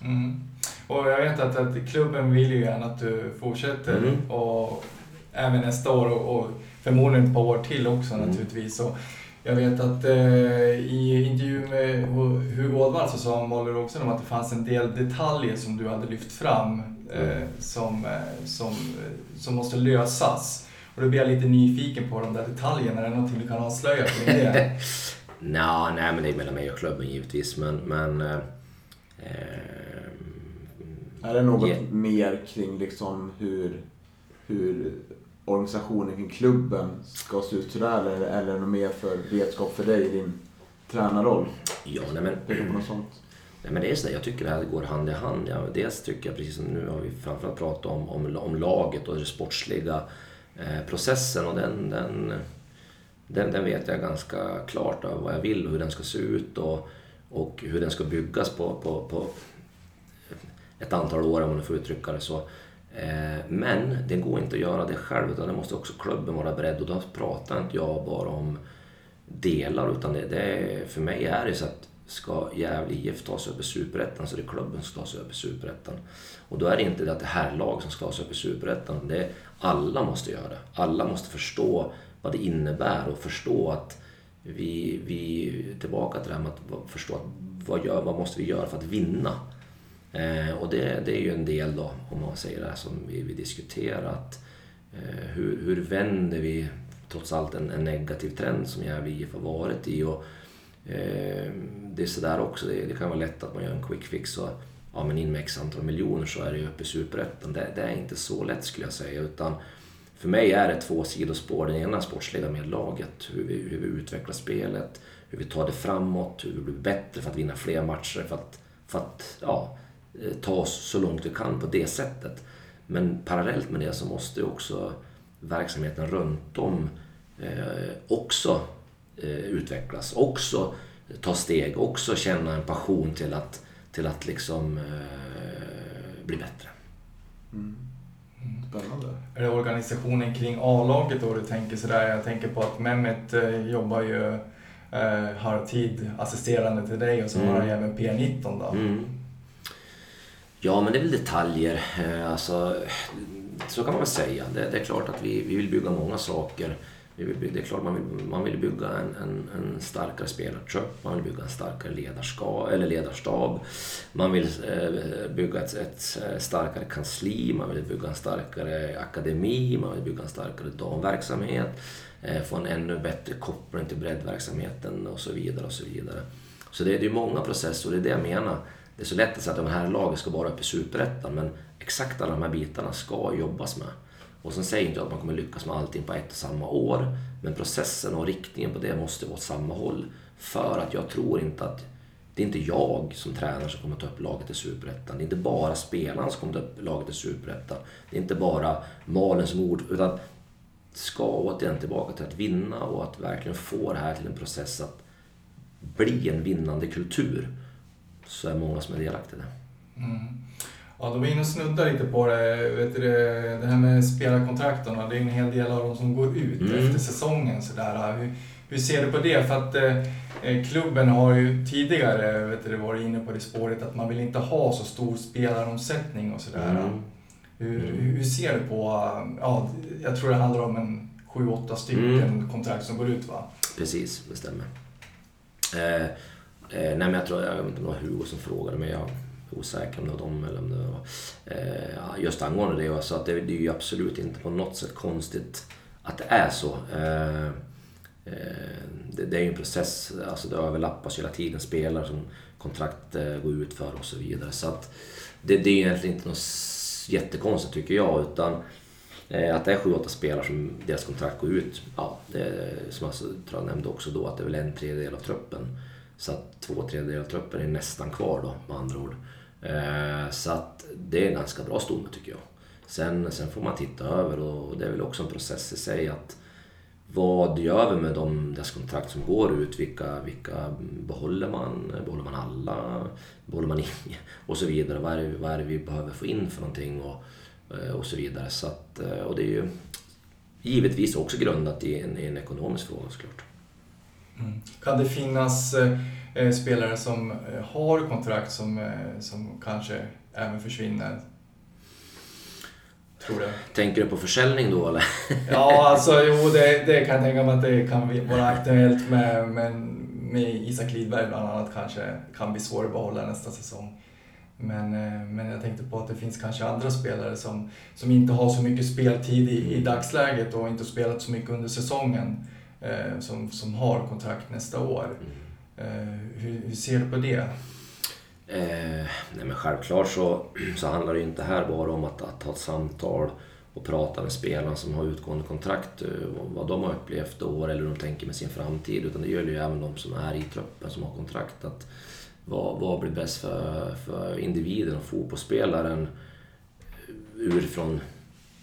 Mm. Och jag vet att, att klubben vill ju gärna att du fortsätter mm. och även nästa år och, och förmodligen ett par år till också mm. naturligtvis. Och jag vet att eh, i intervju med Hugo Ådvall så sa också om att det fanns en del detaljer som du hade lyft fram eh, mm. som, eh, som, som måste lösas. Och då blir jag lite nyfiken på de där detaljerna. Är det någonting du kan avslöja kring det? *laughs* Nå, nej, men det är mellan mig och klubben givetvis. Men... men eh, är det något yeah. mer kring liksom hur, hur organisationen kring klubben ska se ut sådär? Eller, eller något mer för redskap för dig i din tränarroll? Ja, nej men... Är något sånt? Nej, men det är så där, jag tycker det här går hand i hand. Ja, dels tycker jag, precis som nu har vi framförallt pratat om, om, om laget och det sportsliga Eh, Eh, processen och den, den, den, den, vet jag ganska klart av vad jag vill och hur den ska se ut och, och hur den ska byggas på, på, på ett antal år om man får uttrycka det så. Eh, men det går inte att göra det själv utan det måste också klubben vara beredd och då pratar inte jag bara om delar utan det, det, för mig är det så att ska Gävle IF ta sig upp i Superettan så är det klubben som ska ta sig upp i Superettan. Och då är det inte det att det här lag som ska ta sig upp i Superettan. Det är, alla måste göra det. Alla måste förstå vad det innebär och förstå att vi, vi tillbaka till det här med att förstå att vad, gör, vad måste vi göra för att vinna? Eh, och det, det är ju en del då, om man säger det här som vi, vi diskuterat. Eh, hur, hur vänder vi trots allt en, en negativ trend som Gävle IF har varit i? Och, Eh, det är sådär också, det, det, kan vara lätt att man gör en quick fix och ja, men in med x antal miljoner så är det ju uppe i Superettan. Det, det, är inte så lätt skulle jag säga. Utan för mig är det två sidospår. Den ena sportsliga med laget, hur vi, hur vi utvecklar spelet, hur vi tar det framåt, hur vi blir bättre för att vinna fler matcher, för att, för att ja, eh, ta oss så långt vi kan på det sättet. Men parallellt med det så måste också verksamheten runt om eh, också utvecklas, också ta steg, också känna en passion till att, till att liksom eh, bli bättre. Mm. Spännande. Är det organisationen kring A-laget då du tänker sådär? Jag tänker på att Mehmet eh, jobbar ju eh, halvtid assisterande till dig och så Mm. har han även P19 då. Mm. Ja, men det är väl detaljer. Eh, Alltså, så kan man väl säga. Det, det är klart att vi, vi vill bygga många saker. Det är klart man vill, man vill bygga en, en, en starkare spelartrupp, man vill bygga en starkare ledarskap, eller ledarstab. Man vill eh, bygga ett, ett eh, starkare kansli, man vill bygga en starkare akademi, man vill bygga en starkare damverksamhet. Eh, få en ännu bättre koppling till breddverksamheten och så vidare. och Så vidare. Så det, det är många processer och det är det jag menar. Det är så lätt att säga att de här lagen ska vara uppe i Superettan men exakt alla de här bitarna ska jobbas med. Och sen säger inte jag att man kommer lyckas med allting på ett och samma år. Men processen och riktningen på det måste vara åt samma håll. För att jag tror inte att det är inte jag som tränare som kommer ta upp laget i Superettan. Det är inte bara spelarna som kommer ta upp laget i Superettan. Det är inte bara Malin som ord, utan ska återigen tillbaka till att vinna och att verkligen få det här till en process att bli en vinnande kultur. Så är många som är delaktiga i det. Mm. Ja, de var inne och snuddade lite på det. Vet du, det här med spelarkontrakten. Det är en hel del av dem som går ut Mm. efter säsongen. Sådär. Hur, hur ser du på det? För att eh, klubben har ju tidigare vet du, varit inne på det spåret att man vill inte ha så stor spelaromsättning och sådär. Mm. Hur, Mm. hur ser du på, ja, jag tror det handlar om en sju, åtta stycken Mm. kontrakt som går ut va? Precis, det stämmer. Eh, eh, nej men jag tror, jag vet inte om det var Hugo som frågade men jag är osäker om det var dem eller om det var... Eh, just angående det, så att det, det är ju absolut inte på något sätt konstigt att det är så. Eh, eh, det, det är ju en process, alltså det överlappas ju hela tiden spelare som kontrakt eh, går ut för och så vidare. Så att det, det är ju egentligen inte något jättekonstigt tycker jag utan Eh, Att det är sju, åtta spelare som deras kontrakt går ut, ja, det som jag tror jag nämnde också då, att det är väl en tredjedel av truppen. Så att två tredjedelar av truppen är nästan kvar då, med andra ord. Eh, så att det är en ganska bra stomme tycker jag. Sen, sen får man titta över och det är väl också en process i sig att vad gör vi med de, deras kontrakt som går ut? Vilka, vilka behåller man? Behåller man alla? Behåller man inga? *laughs* Och så vidare. Vad är, det, vad är det vi behöver få in för någonting? Och, eh, och så vidare. Så att, eh, och det är ju givetvis också grundat i en, i en ekonomisk fråga såklart. Mm. Kan det finnas eh, spelare som eh, har kontrakt som, eh, som kanske även försvinner? Tror du? Tänker du på försäljning då eller? Ja, alltså jo, det, det kan jag tänka mig att det kan vara aktuellt med, med, med Isak Lidberg bland annat kanske kan bli svår att behålla nästa säsong. Men, eh, men jag tänkte på att det finns kanske andra spelare som, som inte har så mycket speltid i, i dagsläget och inte spelat så mycket under säsongen eh, som, som har kontrakt nästa år. Eh, Eh, hur, hur ser du på det? Eh, nej men självklart så, *clears throat* så handlar det ju inte här bara om att, att ha ett samtal och prata med spelarna som har utgående kontrakt, eh, vad de har upplevt i år eller hur de tänker med sin framtid. Utan det gäller ju även de som är i truppen som har kontrakt. Att vad, vad blir bäst för, för individen och fotbollsspelaren utifrån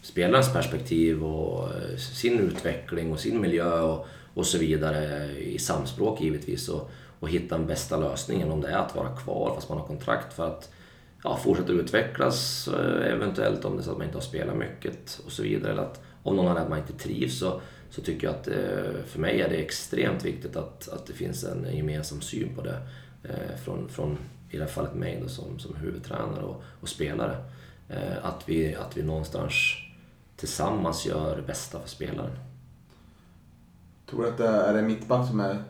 spelarens perspektiv och eh, sin utveckling och sin miljö och, och så vidare i samspråk givetvis. Och, och hitta den bästa lösningen om det är att vara kvar fast man har kontrakt för att ja, fortsätta utvecklas eh, eventuellt om det är så att man inte har spelat mycket och så vidare. Eller att om någon annan att man inte trivs så, så tycker jag att eh, för mig är det extremt viktigt att, att det finns en gemensam syn på det. Eh, från, från i det här fallet mig då, som, som huvudtränare och, och spelare. Att vi, att vi någonstans tillsammans gör det bästa för spelaren. Tror du att det är det mittback som är,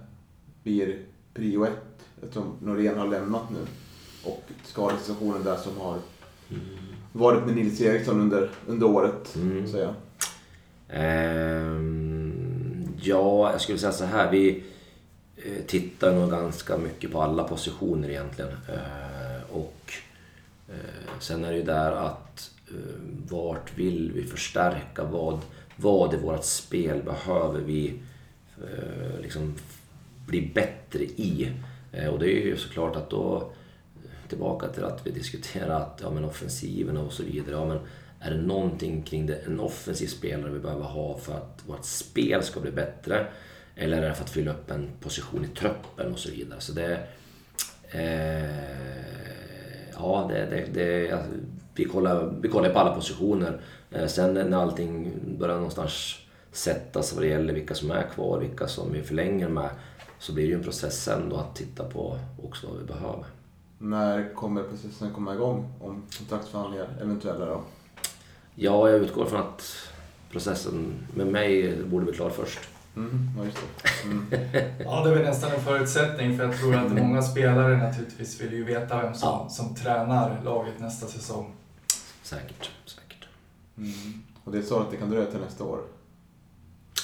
blir prio ett eftersom Norén har lämnat nu. Och skadesituationen där som har varit med Nils Eriksson under, under året. Mm. Så jag. Ehm, ja, jag skulle säga så här. Vi eh, tittar nog ganska mycket på alla positioner egentligen. Eh, och eh, sen är det ju där att eh, vart vill vi förstärka? Vad, vad i vårt spel behöver vi liksom bli bättre i? Eh, och det är ju såklart att då eh, tillbaka till att vi diskuterar att ja, men offensiven och så vidare. Ja, men är det någonting kring det, en offensiv spelare vi behöver ha för att vårt spel ska bli bättre? Eller är det för att fylla upp en position i truppen och så vidare? Så det... Eh, ja, det, det, det, vi, kollar, vi kollar på alla positioner. Eh, sen när allting börjar någonstans sättas vad det gäller vilka som är kvar, vilka som vi förlänger med, så blir det ju en process sen då att titta på också vad vi behöver. När kommer processen komma igång om kontraktsförhandlingar eventuella då? Ja, jag utgår från att processen med mig borde bli klar först. Mm, ja, just det. Mm. *laughs* Ja, det är väl nästan en förutsättning för jag tror att många spelare naturligtvis vill ju veta vem som, Ja. som tränar laget nästa säsong. Säkert, säkert. Mm. Och det är så att det kan dröja till nästa år?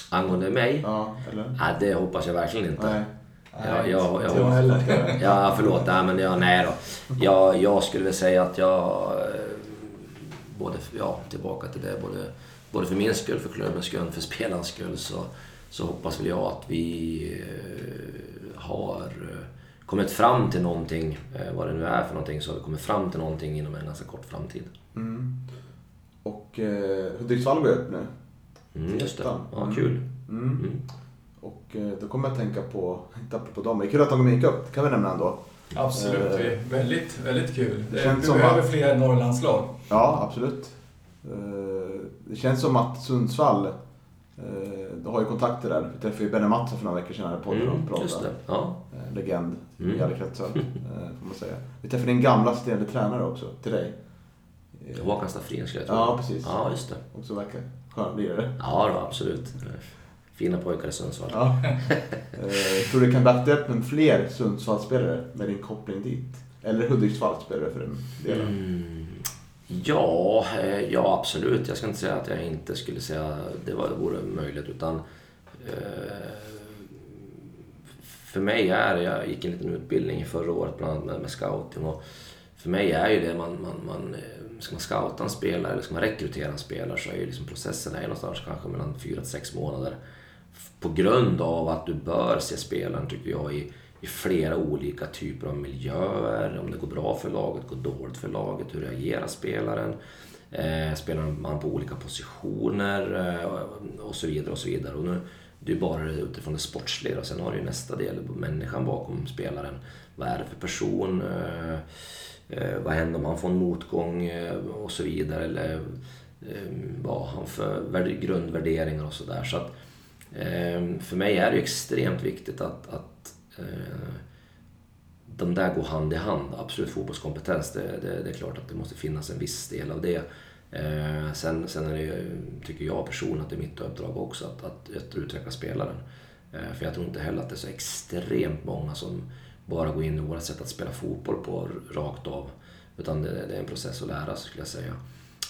Angående mig? Ja, eller? Nej, det hoppas jag verkligen inte. Nej. Ja, jag- inte jag- jag heller. *laughs* Ja, förlåt. Nej, men jag, nej då. Jag, jag skulle väl säga att jag... eh, Både, ja, tillbaka till det. Både, både för min skull, för klubbens skull, för spelarens skull så, så hoppas väl jag att vi eh, har eh, kommit fram till någonting. Vad det nu är för någonting så har vi kommit fram till någonting inom en ganska kort framtid. Mm. Och eh, Hudiksvall går upp nu. Mm, just det. Ja, kul. Mm. Mm. Och eh, då kommer jag att tänka på, inte apropå dem, det är kul att de gick upp, kan vi nämna ändå. Absolut, det är väldigt, väldigt kul. Det känns vi behöver att- fler Norrlandslag. Ja, absolut. Eh, Det känns som att Sundsvall, eh, de har ju kontakter där. Vi träffade ju Benny Mattsson för några veckor sedan här i podden Mm, just det. Ja. Eh, Legend Mm. i alla kretsar, *laughs* eh, får man säga. Vi träffade din gamla assisterande tränare också, till dig. Eh, Håkan Staffrin skulle jag tro. Ja, precis. Ja, just det. Också verkar skön lirare. Ja, då, absolut. Fina pojkar i Sundsvall. Ja. Eh, tror du kan backa upp med fler Sundsvallsspelare med din koppling dit? Eller Hudiksvallsspelare för den delen? Mm, ja, eh, ja, absolut. Jag ska inte säga att jag inte skulle säga det var, vore möjligt. Utan, eh, för mig är, jag gick en liten utbildning förra året bland annat med, med scouting. Och för mig är ju det, man, man, man, ska man scouta en spelare eller ska man rekrytera en spelare så är ju liksom processen är någonstans kanske mellan fyra till sex månader. På grund av att du bör se spelaren, tycker jag, i, i flera olika typer av miljöer. Om det går bra för laget, går dåligt för laget, hur reagerar spelaren? Eh, spelar man på olika positioner eh, och så vidare. och så vidare. Och nu, det är bara utifrån det sportsliga och sen har du ju nästa del, människan bakom spelaren. Vad är det för person? Eh, Eh, vad händer om han får en motgång eh, och så vidare. Eller eh, vad har han för grundvärderingar och sådär. Så att, eh, för mig är det extremt viktigt att, att eh, de där går hand i hand. Absolut fotbollskompetens, det, det, det är klart att det måste finnas en viss del av det. Eh, sen, sen är det, tycker jag personligen att det är mitt uppdrag också att, att, att utveckla spelaren. Eh, för jag tror inte heller att det är så extremt många som bara gå in i vårt sätt att spela fotboll på rakt av. Utan det, det är en process att lära sig skulle jag säga.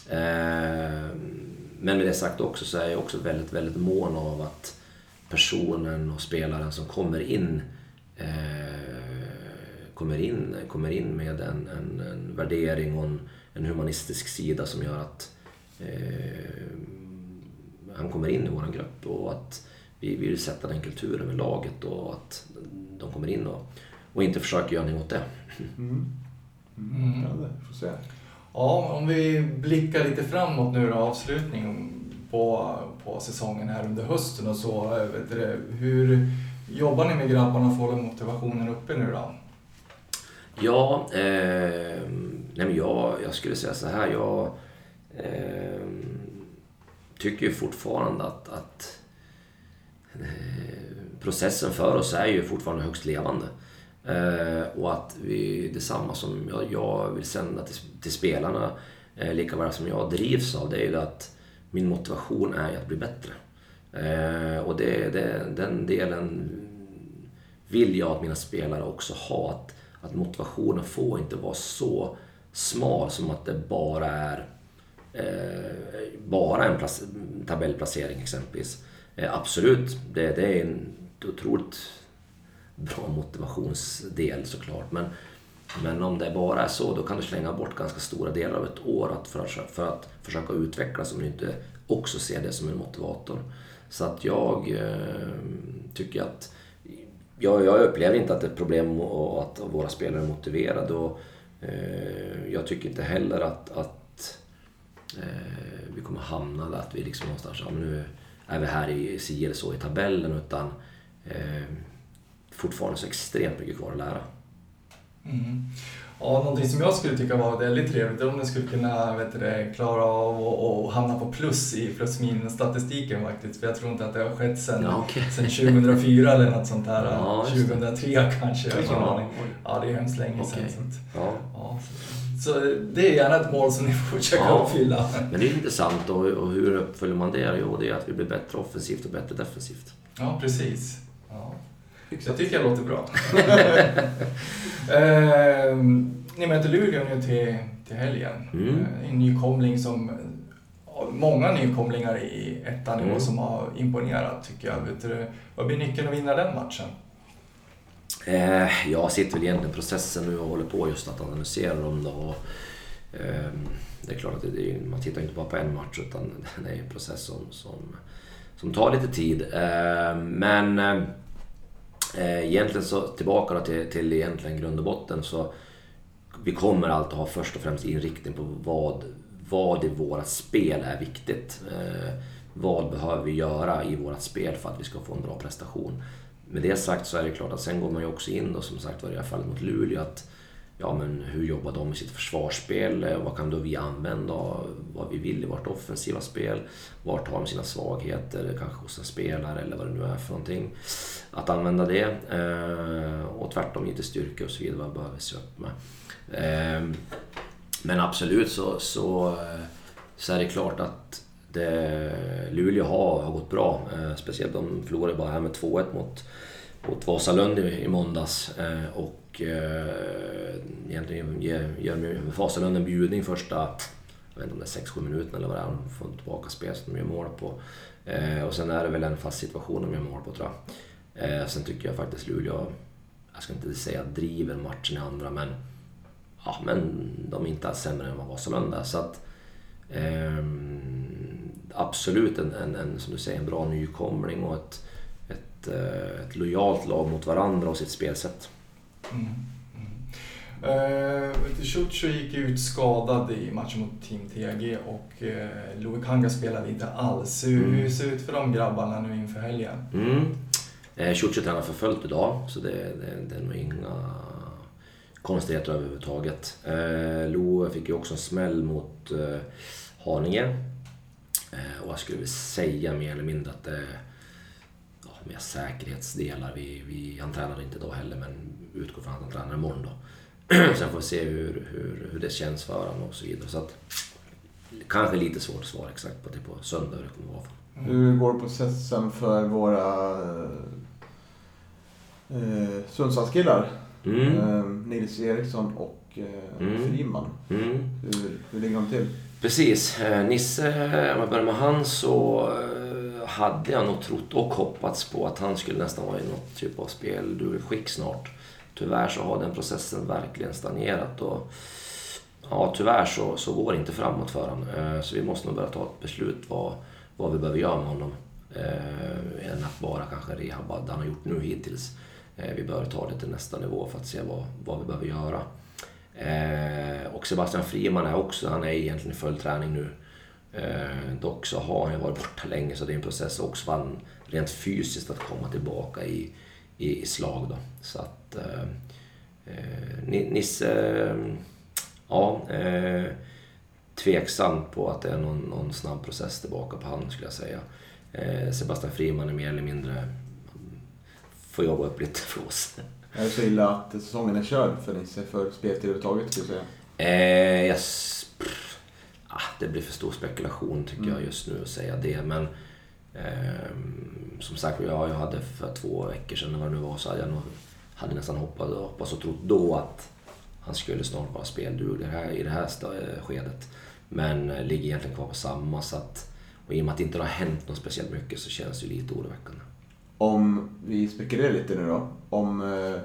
Eh, men med det sagt också så är jag också väldigt, väldigt mån av att personen och spelaren som kommer in eh, kommer in, kommer in med en, en, en värdering och en, en humanistisk sida som gör att eh, han kommer in i vår grupp och att vi vill sätta den kulturen med laget och att de kommer in och, och inte försöker göra något åt det. Mm. Mm. Ja, det får se. Ja, om vi blickar lite framåt nu då, avslutning på, på säsongen här under hösten och så. eh, Vet du, det, hur jobbar ni med grabbarna för att hålla motivationen uppe nu då? Ja, eh, nej men jag, jag skulle säga så här. Jag eh, tycker ju fortfarande att, att eh, processen för oss är ju fortfarande högst levande. Eh, och att vi, detsamma som jag, jag vill sända till, till spelarna, eh, lika väl som jag drivs av, det är ju att min motivation är ju att bli bättre. Eh, och det, det, den delen vill jag att mina spelare också har. Att, att motivationen får inte vara så smal som att det bara är eh, bara en tabellplacering exempelvis. Eh, absolut, det, det är en otroligt bra motivationsdel såklart. Men, men om det bara är så, då kan du slänga bort ganska stora delar av ett år att för, att, för att försöka utvecklas om du inte också ser det som en motivator. Så att jag eh, tycker att jag, jag upplever inte att det är ett problem och att våra spelare är motiverade. Och, eh, jag tycker inte heller att, att eh, vi kommer hamna där att vi liksom någonstans, ja, men nu är vi här i si eller så i tabellen. Utan eh, fortfarande så extremt mycket kvar att lära. Mm. Ja, någonting som jag skulle tycka var väldigt trevligt om ni skulle kunna vet du, klara av och, och hamna på plus i plus minus statistiken faktiskt. För jag tror inte att det har skett sedan, Ja, sedan 2004 eller något sånt där. *laughs* Ja, just det. 2003 kanske. Jag har Ja, aning. Ja, det är hemskt länge sedan. Okej. Så, att, Ja. ja, så, så det är gärna ett mål som ni *laughs* får försöka Ja. uppfylla. Men det är intressant och, och hur uppfyller man det? Jo, det är att vi blir bättre offensivt och bättre defensivt. Ja, precis. Ja. Jag tycker jag låter bra. *laughs* ehm, ni möter Luleå nu till, till helgen. Mm. Eh, En nykomling som... Många nykomlingar i ettan i år Mm. som har imponerat tycker jag. Vet du, vad blir nyckeln att vinna den matchen? Eh, jag sitter väl egentligen i processen nu och håller på just att analysera dem då. Och, ehm, det är klart att det, det, är- man tittar inte bara på en match utan *laughs* det är en process som, som, som tar lite tid. Eh, men eh, Eh, egentligen så tillbaka då till, till egentligen grund och botten så vi kommer alltid ha först och främst inriktning på vad, vad i våra spel är viktigt. Eh, vad behöver vi göra i vårt spel för att vi ska få en bra prestation? Med det sagt så är det klart att sen går man ju också in och som sagt var i det här fallet mot Luleå att ja men hur jobbar de med sitt försvarsspel? Eh, vad kan då vi använda? Vad vi vill i vårt offensiva spel? Vart har de sina svagheter? Kanske hos en spelare eller vad det nu är för någonting. Att använda det. Eh, och tvärtom lite styrka och så vidare. Vad behöver vi se upp med? Eh, men absolut så, så, så är det klart att det, Luleå har, har gått bra. Speciellt de förlorade bara här med 2-1 mot, mot Vasalund i, i måndags. och och eh, egentligen ger, ger Vasalund en bjudning första jag vet inte om det är 6-7 minuter eller vad det är. De får tillbaka spel som de gör mål på. Eh, och sen är det väl en fast situation de gör mål på tror jag. Eh, sen tycker jag faktiskt Luleå, jag ska inte säga driver matchen i andra men ja, men de är inte alls sämre än vad Vasalund är. Så att, eh, absolut en, en, en, som du säger, en bra nykomling och ett, ett, eh, ett lojalt lag mot varandra och sitt spelsätt. Mm. Mm. Uh, gick ut skadad i matchen mot Team TAG och uh, Louis Kanga spelade inte alls. Hur, Mm. hur ser det ut för de grabbarna nu inför helgen? Mm. Eh, Ciuccio tränar för fullt idag, så det, det, det är nog inga konstigheter överhuvudtaget. Eh, Lo fick ju också en smäll mot eh, Haninge. Eh, och jag skulle vilja säga mer eller mindre att det är ja, mer säkerhetsdelar. Vi, vi, han tränade inte idag heller, men utgår från att han tränar imorgon då. *clears throat* Sen får vi se hur, hur, hur det känns för honom och så vidare. Så att, kanske lite svårt att svara exakt på det på söndag hur det kommer att vara. Hur går processen för våra eh, Sundsvallskillar? Mm. Eh, Nils Eriksson och eh, Mm. Friman. Mm. Hur, hur ligger de till? Precis. Eh, Nisse, om jag börjar med han så eh, hade jag nog trott och hoppats på att han skulle nästan vara i något typ av spelskick snart. Tyvärr så har den processen verkligen stagnerat och ja, tyvärr så, så går det inte framåt för honom. Eh, Så vi måste nog börja ta ett beslut vad, vad vi behöver göra med honom. Eh, än att bara kanske rehabba det han har gjort nu hittills. Eh, vi behöver ta det till nästa nivå för att se vad, vad vi behöver göra. Eh, och Sebastian Friman är också, han är egentligen i full träning nu. Eh, dock så har han ju varit borta länge så det är en process också för han rent fysiskt att komma tillbaka i, i, i slag då. Så att eh, eh, Ni- Nisse, eh, ja, eh, tveksam på att det är någon, någon snabb process tillbaka på han skulle jag säga. Eh, Sebastian Friman är mer eller mindre, får jobba upp lite för oss. Är det så illa att säsongen är körd för Nisse för speltid överhuvudtaget skulle jag säga? Eh, jag, s- pff, ah, det blir för stor spekulation tycker Mm. jag just nu att säga det. Men Ehm, som sagt, jag, jag hade för två veckor sedan, eller vad det nu var, så hade jag nog, hade nästan hoppats, hoppats och trott då att han skulle snart vara spelduglig här, i det här skedet. Men eh, ligger egentligen kvar på samma. Så att, och i och med att det inte har hänt något speciellt mycket så känns det ju lite oroväckande. Om vi spekulerar lite nu då. Om, eh,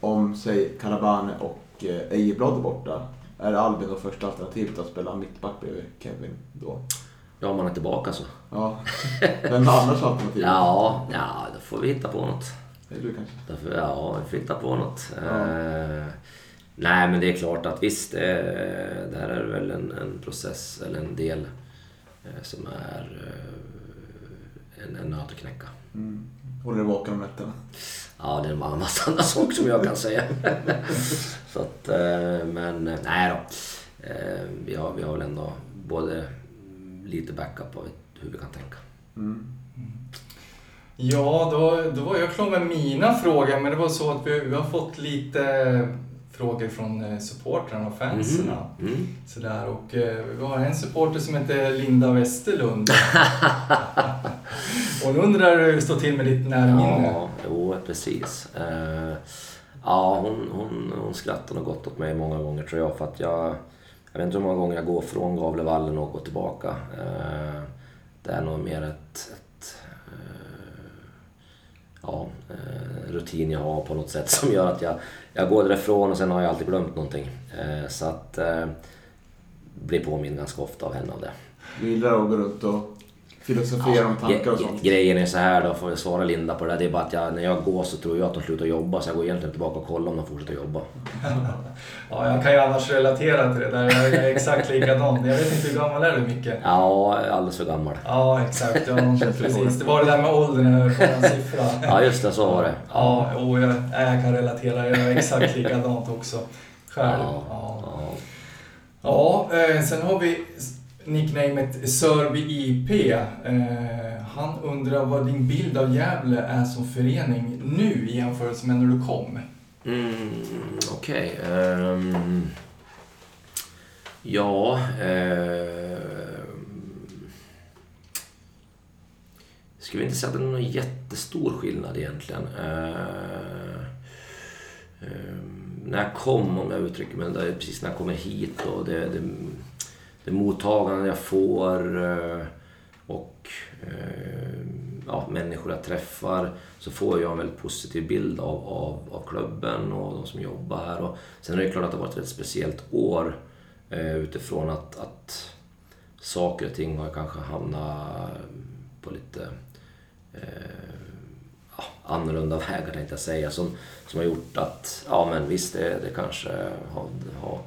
om säg Calabane och eh, Ejeblad är borta. Är Albin då första alternativet att spela mittback bredvid Kevin då? Ja, om man är tillbaka så. Ja. Vem är annars alternativet? Ja, ja, då får vi hitta på något. Det är du kanske? Därför, ja, vi får hitta på något. Ja. Eh, nej, men det är klart att visst, eh, det här är väl en, en process eller en del eh, som är eh, en, en nöt att knäcka. Mm. Håller dig vaken om nätterna? Ja, det är en *laughs* massa andra saker som jag kan säga. *laughs* Så att, eh, men eh, nej då. Vi har, vi har väl ändå både lite backup och hur vi kan tänka. Mm. Ja, då, då var jag klar med mina frågor, men det var så att vi, vi har fått lite frågor från eh, supportrarna och fansen. Mm. Mm. Sådär, och eh, vi har en supporter som heter Linda Westerlund. *laughs* Hon undrar hur det står till med ditt närminne. Ja, jo, precis. Eh, ja, hon, hon, hon skrattar nog gott åt mig många gånger tror jag. För att jag, jag vet inte hur många gånger jag går från Gavlevallen och går tillbaka. Eh, det är nog mer ett, ett eh, ja, eh, rutin jag har på något sätt som gör att jag, jag går därifrån och sen har jag alltid glömt någonting. Så att blir påmind ganska ofta av henne av det. Du gillar att gå runt och filosofera om tankar och sånt? Grejen är så här då, får jag svara Linda på det där. Det är bara att jag, när jag går så tror jag att de slutar jobba så jag går egentligen tillbaka och kollar om de fortsätter jobba. *laughs* Ja, jag kan ju annars relatera till det där. Jag är exakt likadan. Jag vet inte hur gammal är du Micke? Ja, alldeles för gammal. Ja, exakt. Ja, *laughs* precis. Det var det där med åldern, jag på en siffra. *laughs* Ja, just det, så var det. Ja, och jag, jag kan relatera. Jag är exakt likadant också. Själv. Ja, Ja. ja. Ja, eh, sen har vi nicknamet Sörby IP. Eh, han undrar vad din bild av Gävle är som förening nu i jämförelse med när du kom. Mm, Okej. ehm. ja... Uh, skulle inte säga att det är någon jättestor skillnad egentligen. Uh, ehm, när jag kom, om jag uttrycker mig, det precis när jag kommer hit och det, det, det mottagande jag får eh, och eh, ja, människor jag träffar så får jag en väldigt positiv bild av, av, av klubben och de som jobbar här. Och sen är det klart att det har varit ett väldigt speciellt år eh, utifrån att, att saker och ting har kanske hamnat på lite eh, ja, annorlunda *laughs* vägar tänkte jag säga som, som har gjort att, ja men visst det, det kanske har, har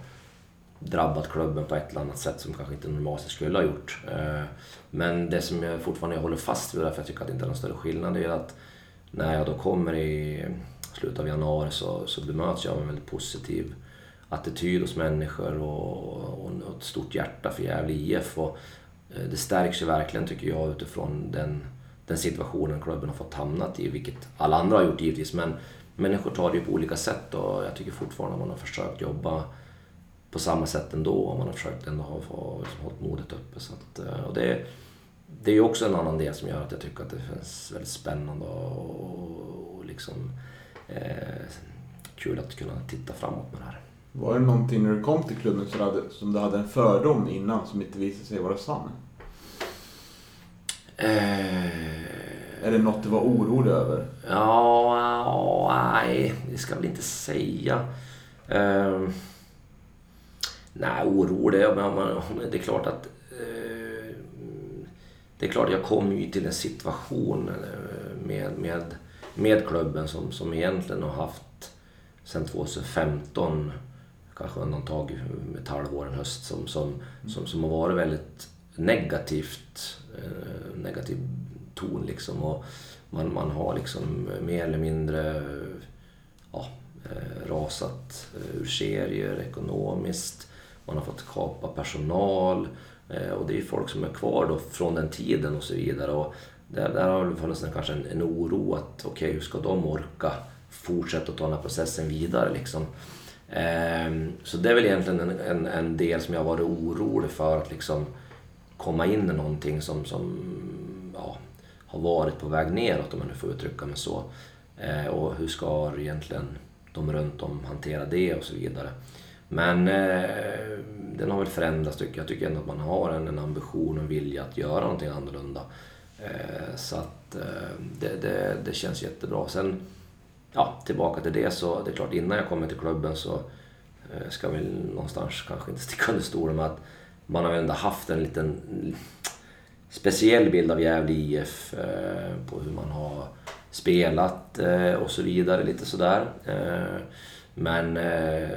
drabbat klubben på ett eller annat sätt som kanske inte normalt skulle ha gjort. Eh, men det som jag fortfarande håller fast vid, därför jag tycker att det inte är någon större skillnad, är att när jag då kommer i slutet av januari så, så bemöts jag av en väldigt positiv attityd hos människor och, och, ett stort hjärta för Gävle IF. Och eh, det stärks ju verkligen tycker jag utifrån den, den situationen klubben har fått hamnat i, vilket alla andra har gjort givetvis. Men människor tar det ju på olika sätt och jag tycker fortfarande att man har försökt jobba på samma sätt ändå och man har försökt ändå ha, ha liksom, hållit modet uppe. Så att, eh, och det, det är ju också en annan del som gör att jag tycker att det känns väldigt spännande och, och liksom eh, kul att kunna titta framåt med det här. Var det någonting när du kom till klubben som du hade, som du hade en fördom innan som inte visade sig vara sann? Eh, Är det något du var orolig över? Ja, nej, det ska jag väl inte säga. Uh, nej, orolig. det, men, men, det är klart att... eh, det är klart jag kom ju till en situation eh, med, med, med klubben som, som egentligen har haft sedan 2015, kanske undantag med ett halvår, en höst, som, som, som, som har varit väldigt negativt, eh, negativ ton liksom. Och man, man har liksom mer eller mindre ja, eh, rasat eh, ur serier ekonomiskt. Man har fått kapa personal eh, och det är folk som är kvar då från den tiden och så vidare. Och där, där har det funnits en, kanske en, en oro att okej, hur ska de orka fortsätta att ta den här processen vidare liksom. Ehm, så det är väl egentligen en, en, en del som jag har varit orolig för att liksom komma in i någonting som, som ja, har varit på väg neråt om man nu får uttrycka mig så. Eh, och hur ska egentligen de runt om hantera det och så vidare. Men eh, den har väl förändrats tycker jag. Jag tycker ändå att man har en, en ambition och vilja att göra någonting annorlunda. Eh, så att eh, det, det, det känns jättebra. Sen, ja, tillbaka till det så, det är klart innan jag kommer till klubben så eh, ska vi någonstans kanske inte *laughs* sticka under stolen med att man har väl ändå haft en liten speciell bild av Gävle IF eh, på hur man har spelat eh, och så vidare, lite sådär. Eh, men eh,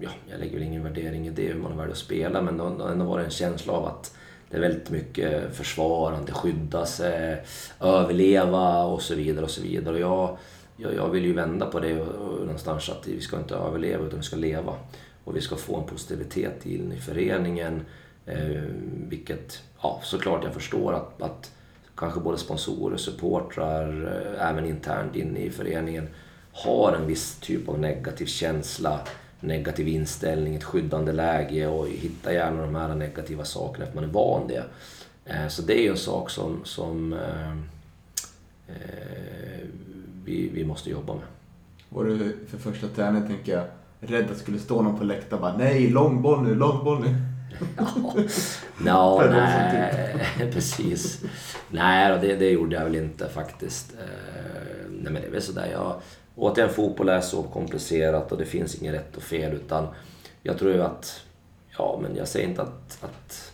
ja, jag lägger väl ingen värdering i det, hur man har att spela, men det har ändå varit en känsla av att det är väldigt mycket försvarande, skydda sig, överleva och så vidare. och så vidare. Och jag, jag, jag vill ju vända på det och, någonstans att vi ska inte överleva utan vi ska leva. Och vi ska få en positivitet in i föreningen. Eh, vilket, ja såklart jag förstår att, att kanske både sponsorer, supportrar, eh, även internt inne i föreningen har en viss typ av negativ känsla, negativ inställning, ett skyddande läge och hittar gärna de här negativa sakerna för man är van det. Eh, så det är ju en sak som, som eh, eh, vi, vi måste jobba med. Var du för första träningen, tänker jag, rädd att det skulle stå någon på läktaren bara nej, långboll nu, långboll nu? *laughs* No, nej, *laughs* precis. Nej, det, det gjorde jag väl inte faktiskt. Eh, nej, men det är väl sådär. Jag, återigen, fotboll är så komplicerat och det finns inget rätt och fel. Utan jag tror ju att, ja men jag säger inte att, att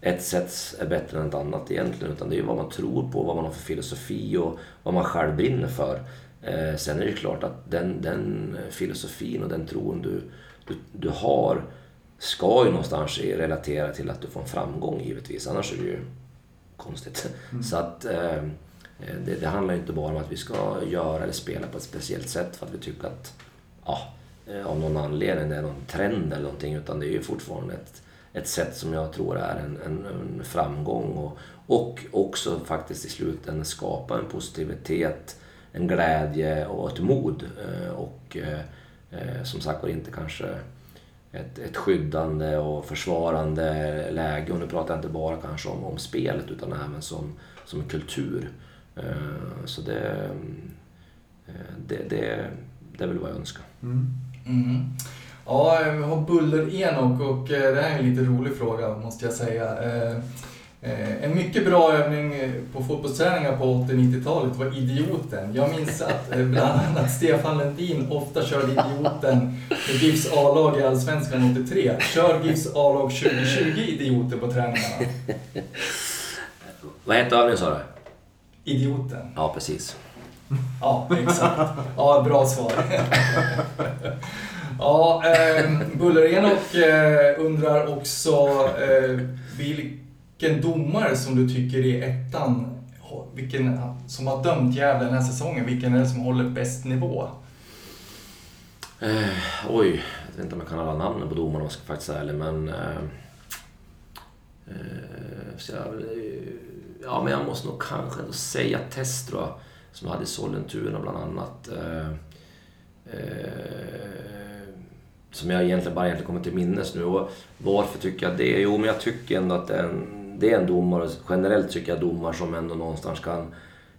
ett sätt är bättre än ett annat egentligen. Utan det är ju vad man tror på, vad man har för filosofi och vad man själv brinner för. Eh, sen är det klart att den, den filosofin och den tron du, du, du har ska ju någonstans relatera till att du får en framgång givetvis, annars är det ju konstigt. Mm. Så att eh, Eh, det, det, handlar ju inte bara om att vi ska göra eller spela på ett speciellt sätt för att vi tycker att, ja, eh, av någon anledning det är någon trend eller någonting, utan det är ju fortfarande ett, ett sätt som jag tror är en, en, en framgång och, och också faktiskt i slutändan skapa en positivitet, en glädje och ett mod. Eh, och som sagt var inte kanske ett, ett skyddande och försvarande läge. Och nu pratar jag inte bara kanske om, om spelet utan även som, som kultur. Uh, så det, uh, det, det, det är väl vad jag önskar. Mm. Mm. Ja, vi har Buller-Enok och eh, det här är en lite rolig fråga måste jag säga. Eh, en mycket bra övning eh, på fotbollsträningar på 80-90-talet var idioten. Jag minns att eh, bland annat Stefan Lundin ofta körde idioten med GIFs A-lag i Allsvenskan 83. Kör GIFs A-lag 2020 idioter på träningarna. Vad hette övningen sa du? Idioten. Ja, precis. Ja, exakt. Ja, bra svar. Ja, eh, Buller-Enok eh, undrar också eh, vilken domare som du tycker i ettan, vilken som har dömt Gävle den här säsongen, vilken är det som håller bäst nivå? Eh, oj, jag vet inte om jag kan alla namnen på domarna om jag ska faktiskt säga ärlig, men... Eh, eh, så jag, ja, men jag måste nog kanske ändå säga Test, tror jag, som hade Sollentuna bland annat. Eh, eh, som jag egentligen bara egentligen kommer till minnes nu. Och varför tycker jag det? Jo, men jag tycker ändå att det är en det är en domare, generellt tycker jag domar som ändå någonstans kan,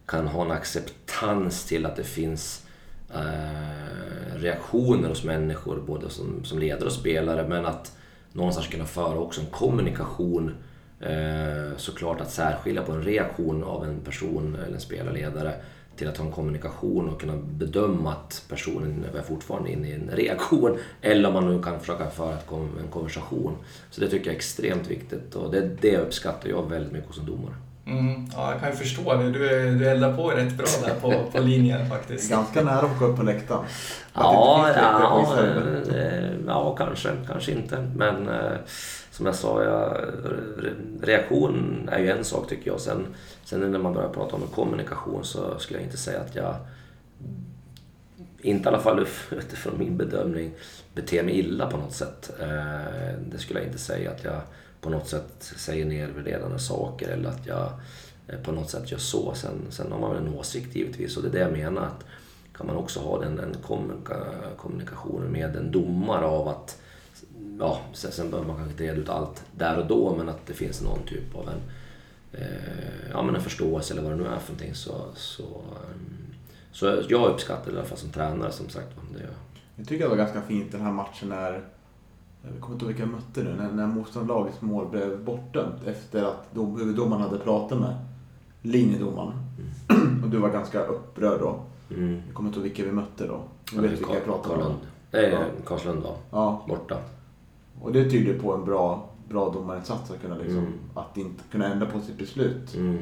kan ha en acceptans till att det finns eh, reaktioner hos människor, både som, som ledare och spelare, men att någonstans kunna föra också en kommunikation eh, såklart att särskilja på en reaktion av en person eller en spelarledare till att ha en kommunikation och kunna bedöma att personen är fortfarande inne i en reaktion. Eller om man nu kan försöka föra en konversation. Så det tycker jag är extremt viktigt och det, det uppskattar jag väldigt mycket som domare. Mm, ja, jag kan ju förstå det. Du, du eldar på rätt bra där på, på linjen *laughs* faktiskt. Ganska nära att gå upp på läktaren. Ja, ja, ja, kanske, kanske inte. Men eh, som jag sa, jag, reaktion är ju en sak tycker jag. Sen, sen när man börjar prata om kommunikation så skulle jag inte säga att jag, inte i alla fall *laughs* utifrån min bedömning, beter mig illa på något sätt. Eh, det skulle jag inte säga att jag på något sätt säger nedvärderande saker eller att jag eh, på något sätt gör så. Sen, sen har man väl en åsikt givetvis och det är det jag menar. att Kan man också ha den, den kommunikationen med en domare av att ja, sen behöver man kanske inte reda ut allt där och då men att det finns någon typ av en, eh, ja, men en förståelse eller vad det nu är för någonting. Så, så, ehm, så jag uppskattar det i alla fall som tränare som sagt. Det gör jag. Jag tycker det var ganska fint den här matchen när, jag kommer inte ihåg vilka jag mötte nu, när, när motståndarlagets mål blev bortdömt efter att dom, huvuddomaren hade pratat med linjedomaren. Och du var ganska upprörd då. Mm. Jag kommer inte ihåg vilka vi mötte då. Du Ja, vet vilka jag pratar om? Karlslund. Nej, Ja. Karlslund var Ja, borta. Och det tyder på en bra, bra domarinsats att kunna liksom, Mm. att inte kunna ändra på sitt beslut. Mm.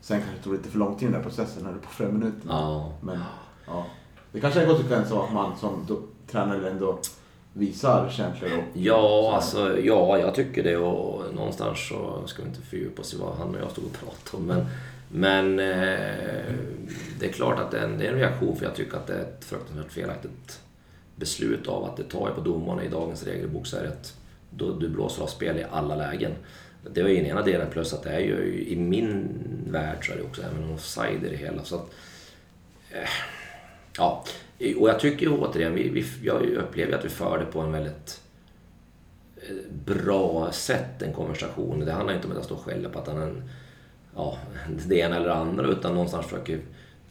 Sen kanske det tog lite för lång tid i den här processen, när det på flera minuter. Ja. Men ja, det kanske är en konsekvens av att man som då, tränare ändå visar känslor och Ja, alltså, ja, jag tycker det och någonstans så ska vi inte fördjupa oss i vad han och jag stod och pratade om. Men, men eh, det är klart att det är, en, det är en reaktion för jag tycker att det är ett fruktansvärt felaktigt beslut av att det tar på domarna i dagens regelbok så är det att då, du blåser av spel i alla lägen. Det var ju den ena delen plus att det är ju i min värld så är det också även offside i det hela. Så att, eh, ja, och jag tycker återigen, vi, vi, jag upplever att vi för det på en väldigt eh, bra sätt, en konversation. Det handlar inte om att jag står och skäller på att han är en, ja, det ena eller det andra utan någonstans försöker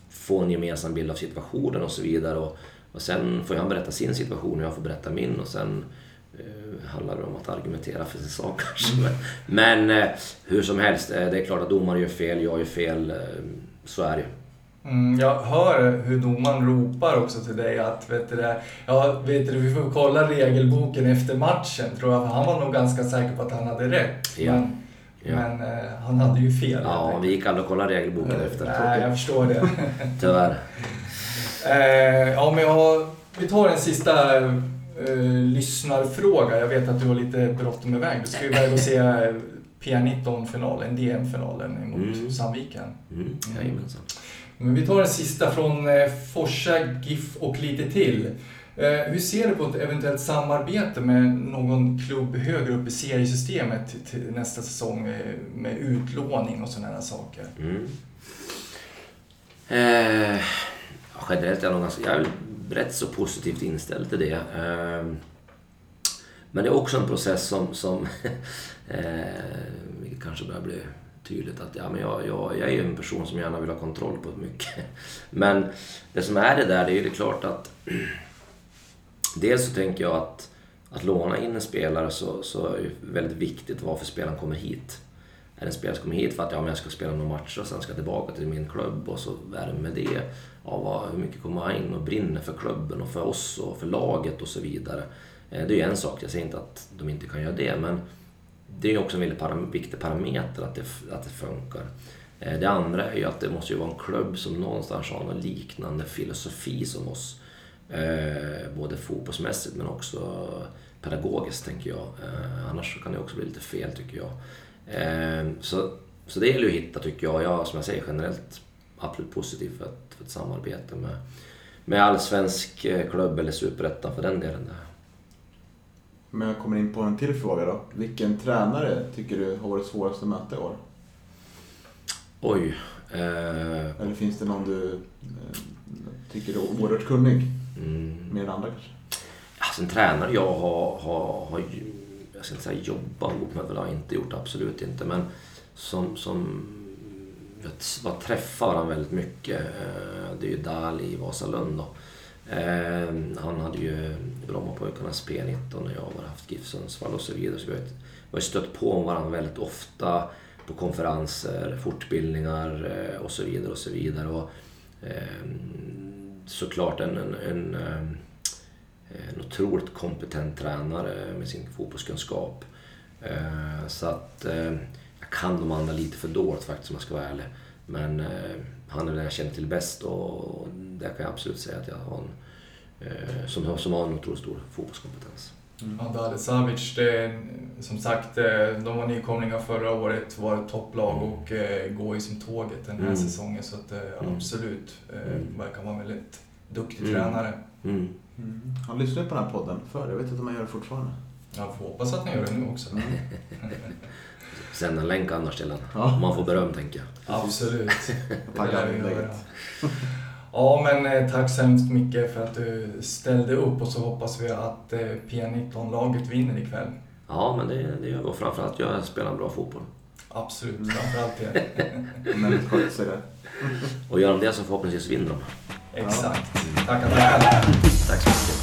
få en gemensam bild av situationen och så vidare. Och, och sen får han berätta sin situation och jag får berätta min och sen eh, handlar det om att argumentera för sin sak *laughs* kanske. Men, men eh, hur som helst, eh, det är klart att domare gör fel, jag gör fel. Eh, så är det ju. Mm, jag hör hur domaren ropar också till dig att vet du, det, ja, vet du, vi får kolla regelboken efter matchen tror jag. För han var nog ganska säker på att han hade rätt. Ja. Men, Ja. men eh, han hade ju fel. Ja, vi gick aldrig och kollade regelboken efter. Nej, jag förstår det. Tyvärr. *laughs* Eh, ja, men jag har, vi tar en sista eh, lyssnarfråga. Jag vet att du har lite bråttom iväg. Du ska ju iväg och se P19-finalen, DM-finalen mot Mm. Sandviken. Mm, jajamensan. Men vi tar en sista från eh, Forsa, GIF och lite till. Eh, hur ser du på ett eventuellt samarbete med någon klubb högre upp i seriesystemet till, nästa säsong eh, med utlåning och sådana här saker? Mm. Eh, ja, generellt är jag nog ganska, jag är rätt så positivt inställd till det. Ehm, men det är också en process som, som *laughs* eh, vilket kanske börjar bli tydligt att ja, men jag, jag, jag är ju en person som gärna vill ha kontroll på mycket. *laughs* Men det som är det där, det är ju det klart att *clears throat* dels så tänker jag att att låna in en spelare så, så är det väldigt viktigt varför spelaren kommer hit. Är det en spelare som kommer hit för att ja, men jag ska spela några matcher och sen ska jag tillbaka till min klubb och så är det med det. Ja, vad, hur mycket kommer han in och brinner för klubben och för oss och för laget och så vidare. Eh, det är ju en sak, jag säger inte att de inte kan göra det men det är ju också en väldigt param- viktig parameter att det, att det funkar. Eh, det andra är ju att det måste ju vara en klubb som någonstans har någon liknande filosofi som oss. Eh, både fotbollsmässigt men också pedagogiskt tänker jag. Annars kan det också bli lite fel tycker jag. Så, så det gäller ju att hitta tycker jag. Jag som jag säger generellt absolut positiv för att för ett samarbete med, med allsvensk eh, klubb eller superettan för den delen. Där. Men jag kommer in på en till fråga då. Vilken tränare tycker du har varit svårast att möta i år? Oj. Eh, Eller finns det någon du eh, tycker är oerhört kunnig? mm. Mer än andra kanske? Alltså en tränare jag har, har, har jag ska inte säga jobbat ihop med, det har jag inte gjort, absolut inte. Men som, som Typ jag var träffar varandra väldigt mycket. Eh, det är ju Dali i Vasalund då. Ehm, han hade ju Brommapojkarnas P19 när jag var haft GIF Sundsvall och så vidare. Så vi har ju- stött på varandra väldigt ofta på konferenser, fortbildningar eh, och så vidare och så vidare. Och, ehm, såklart en, en, en eh, en otroligt kompetent tränare med sin fotbollskunskap. Så att ehm, kan de andra lite för dåligt faktiskt om jag ska vara ärlig. Men eh, han är den jag känner till bäst och där kan jag absolut säga att jag har en eh, som, som har en otroligt stor fotbollskompetens. Dale Savic, det, är, som sagt, eh, de var nykomlingar förra året, var ett topplag och eh, går ju som tåget den här Mm. säsongen. Så att, eh, Mm. absolut, eh, Mm. verkar vara en väldigt duktig Mm. tränare. Mm. Han lyssnade på den här podden förr. Jag vet inte om han gör det fortfarande. Jag får hoppas att ni gör det nu också. *laughs* Sända en länk annars till honom. Ja. Om man får beröm tänker jag. Absolut. *laughs* Tackar Det vi inlägget. Ja, men eh, tack så hemskt mycket för att du ställde upp och så hoppas vi att eh, P19-laget vinner ikväll. Ja, men det, det gör vi. Och framförallt jag spelar en bra fotboll. Absolut, framförallt det. *laughs* Men det sköter sig det. Och gör de det så förhoppningsvis vinner de. Exakt. Tackar, tackar. Tack så mycket.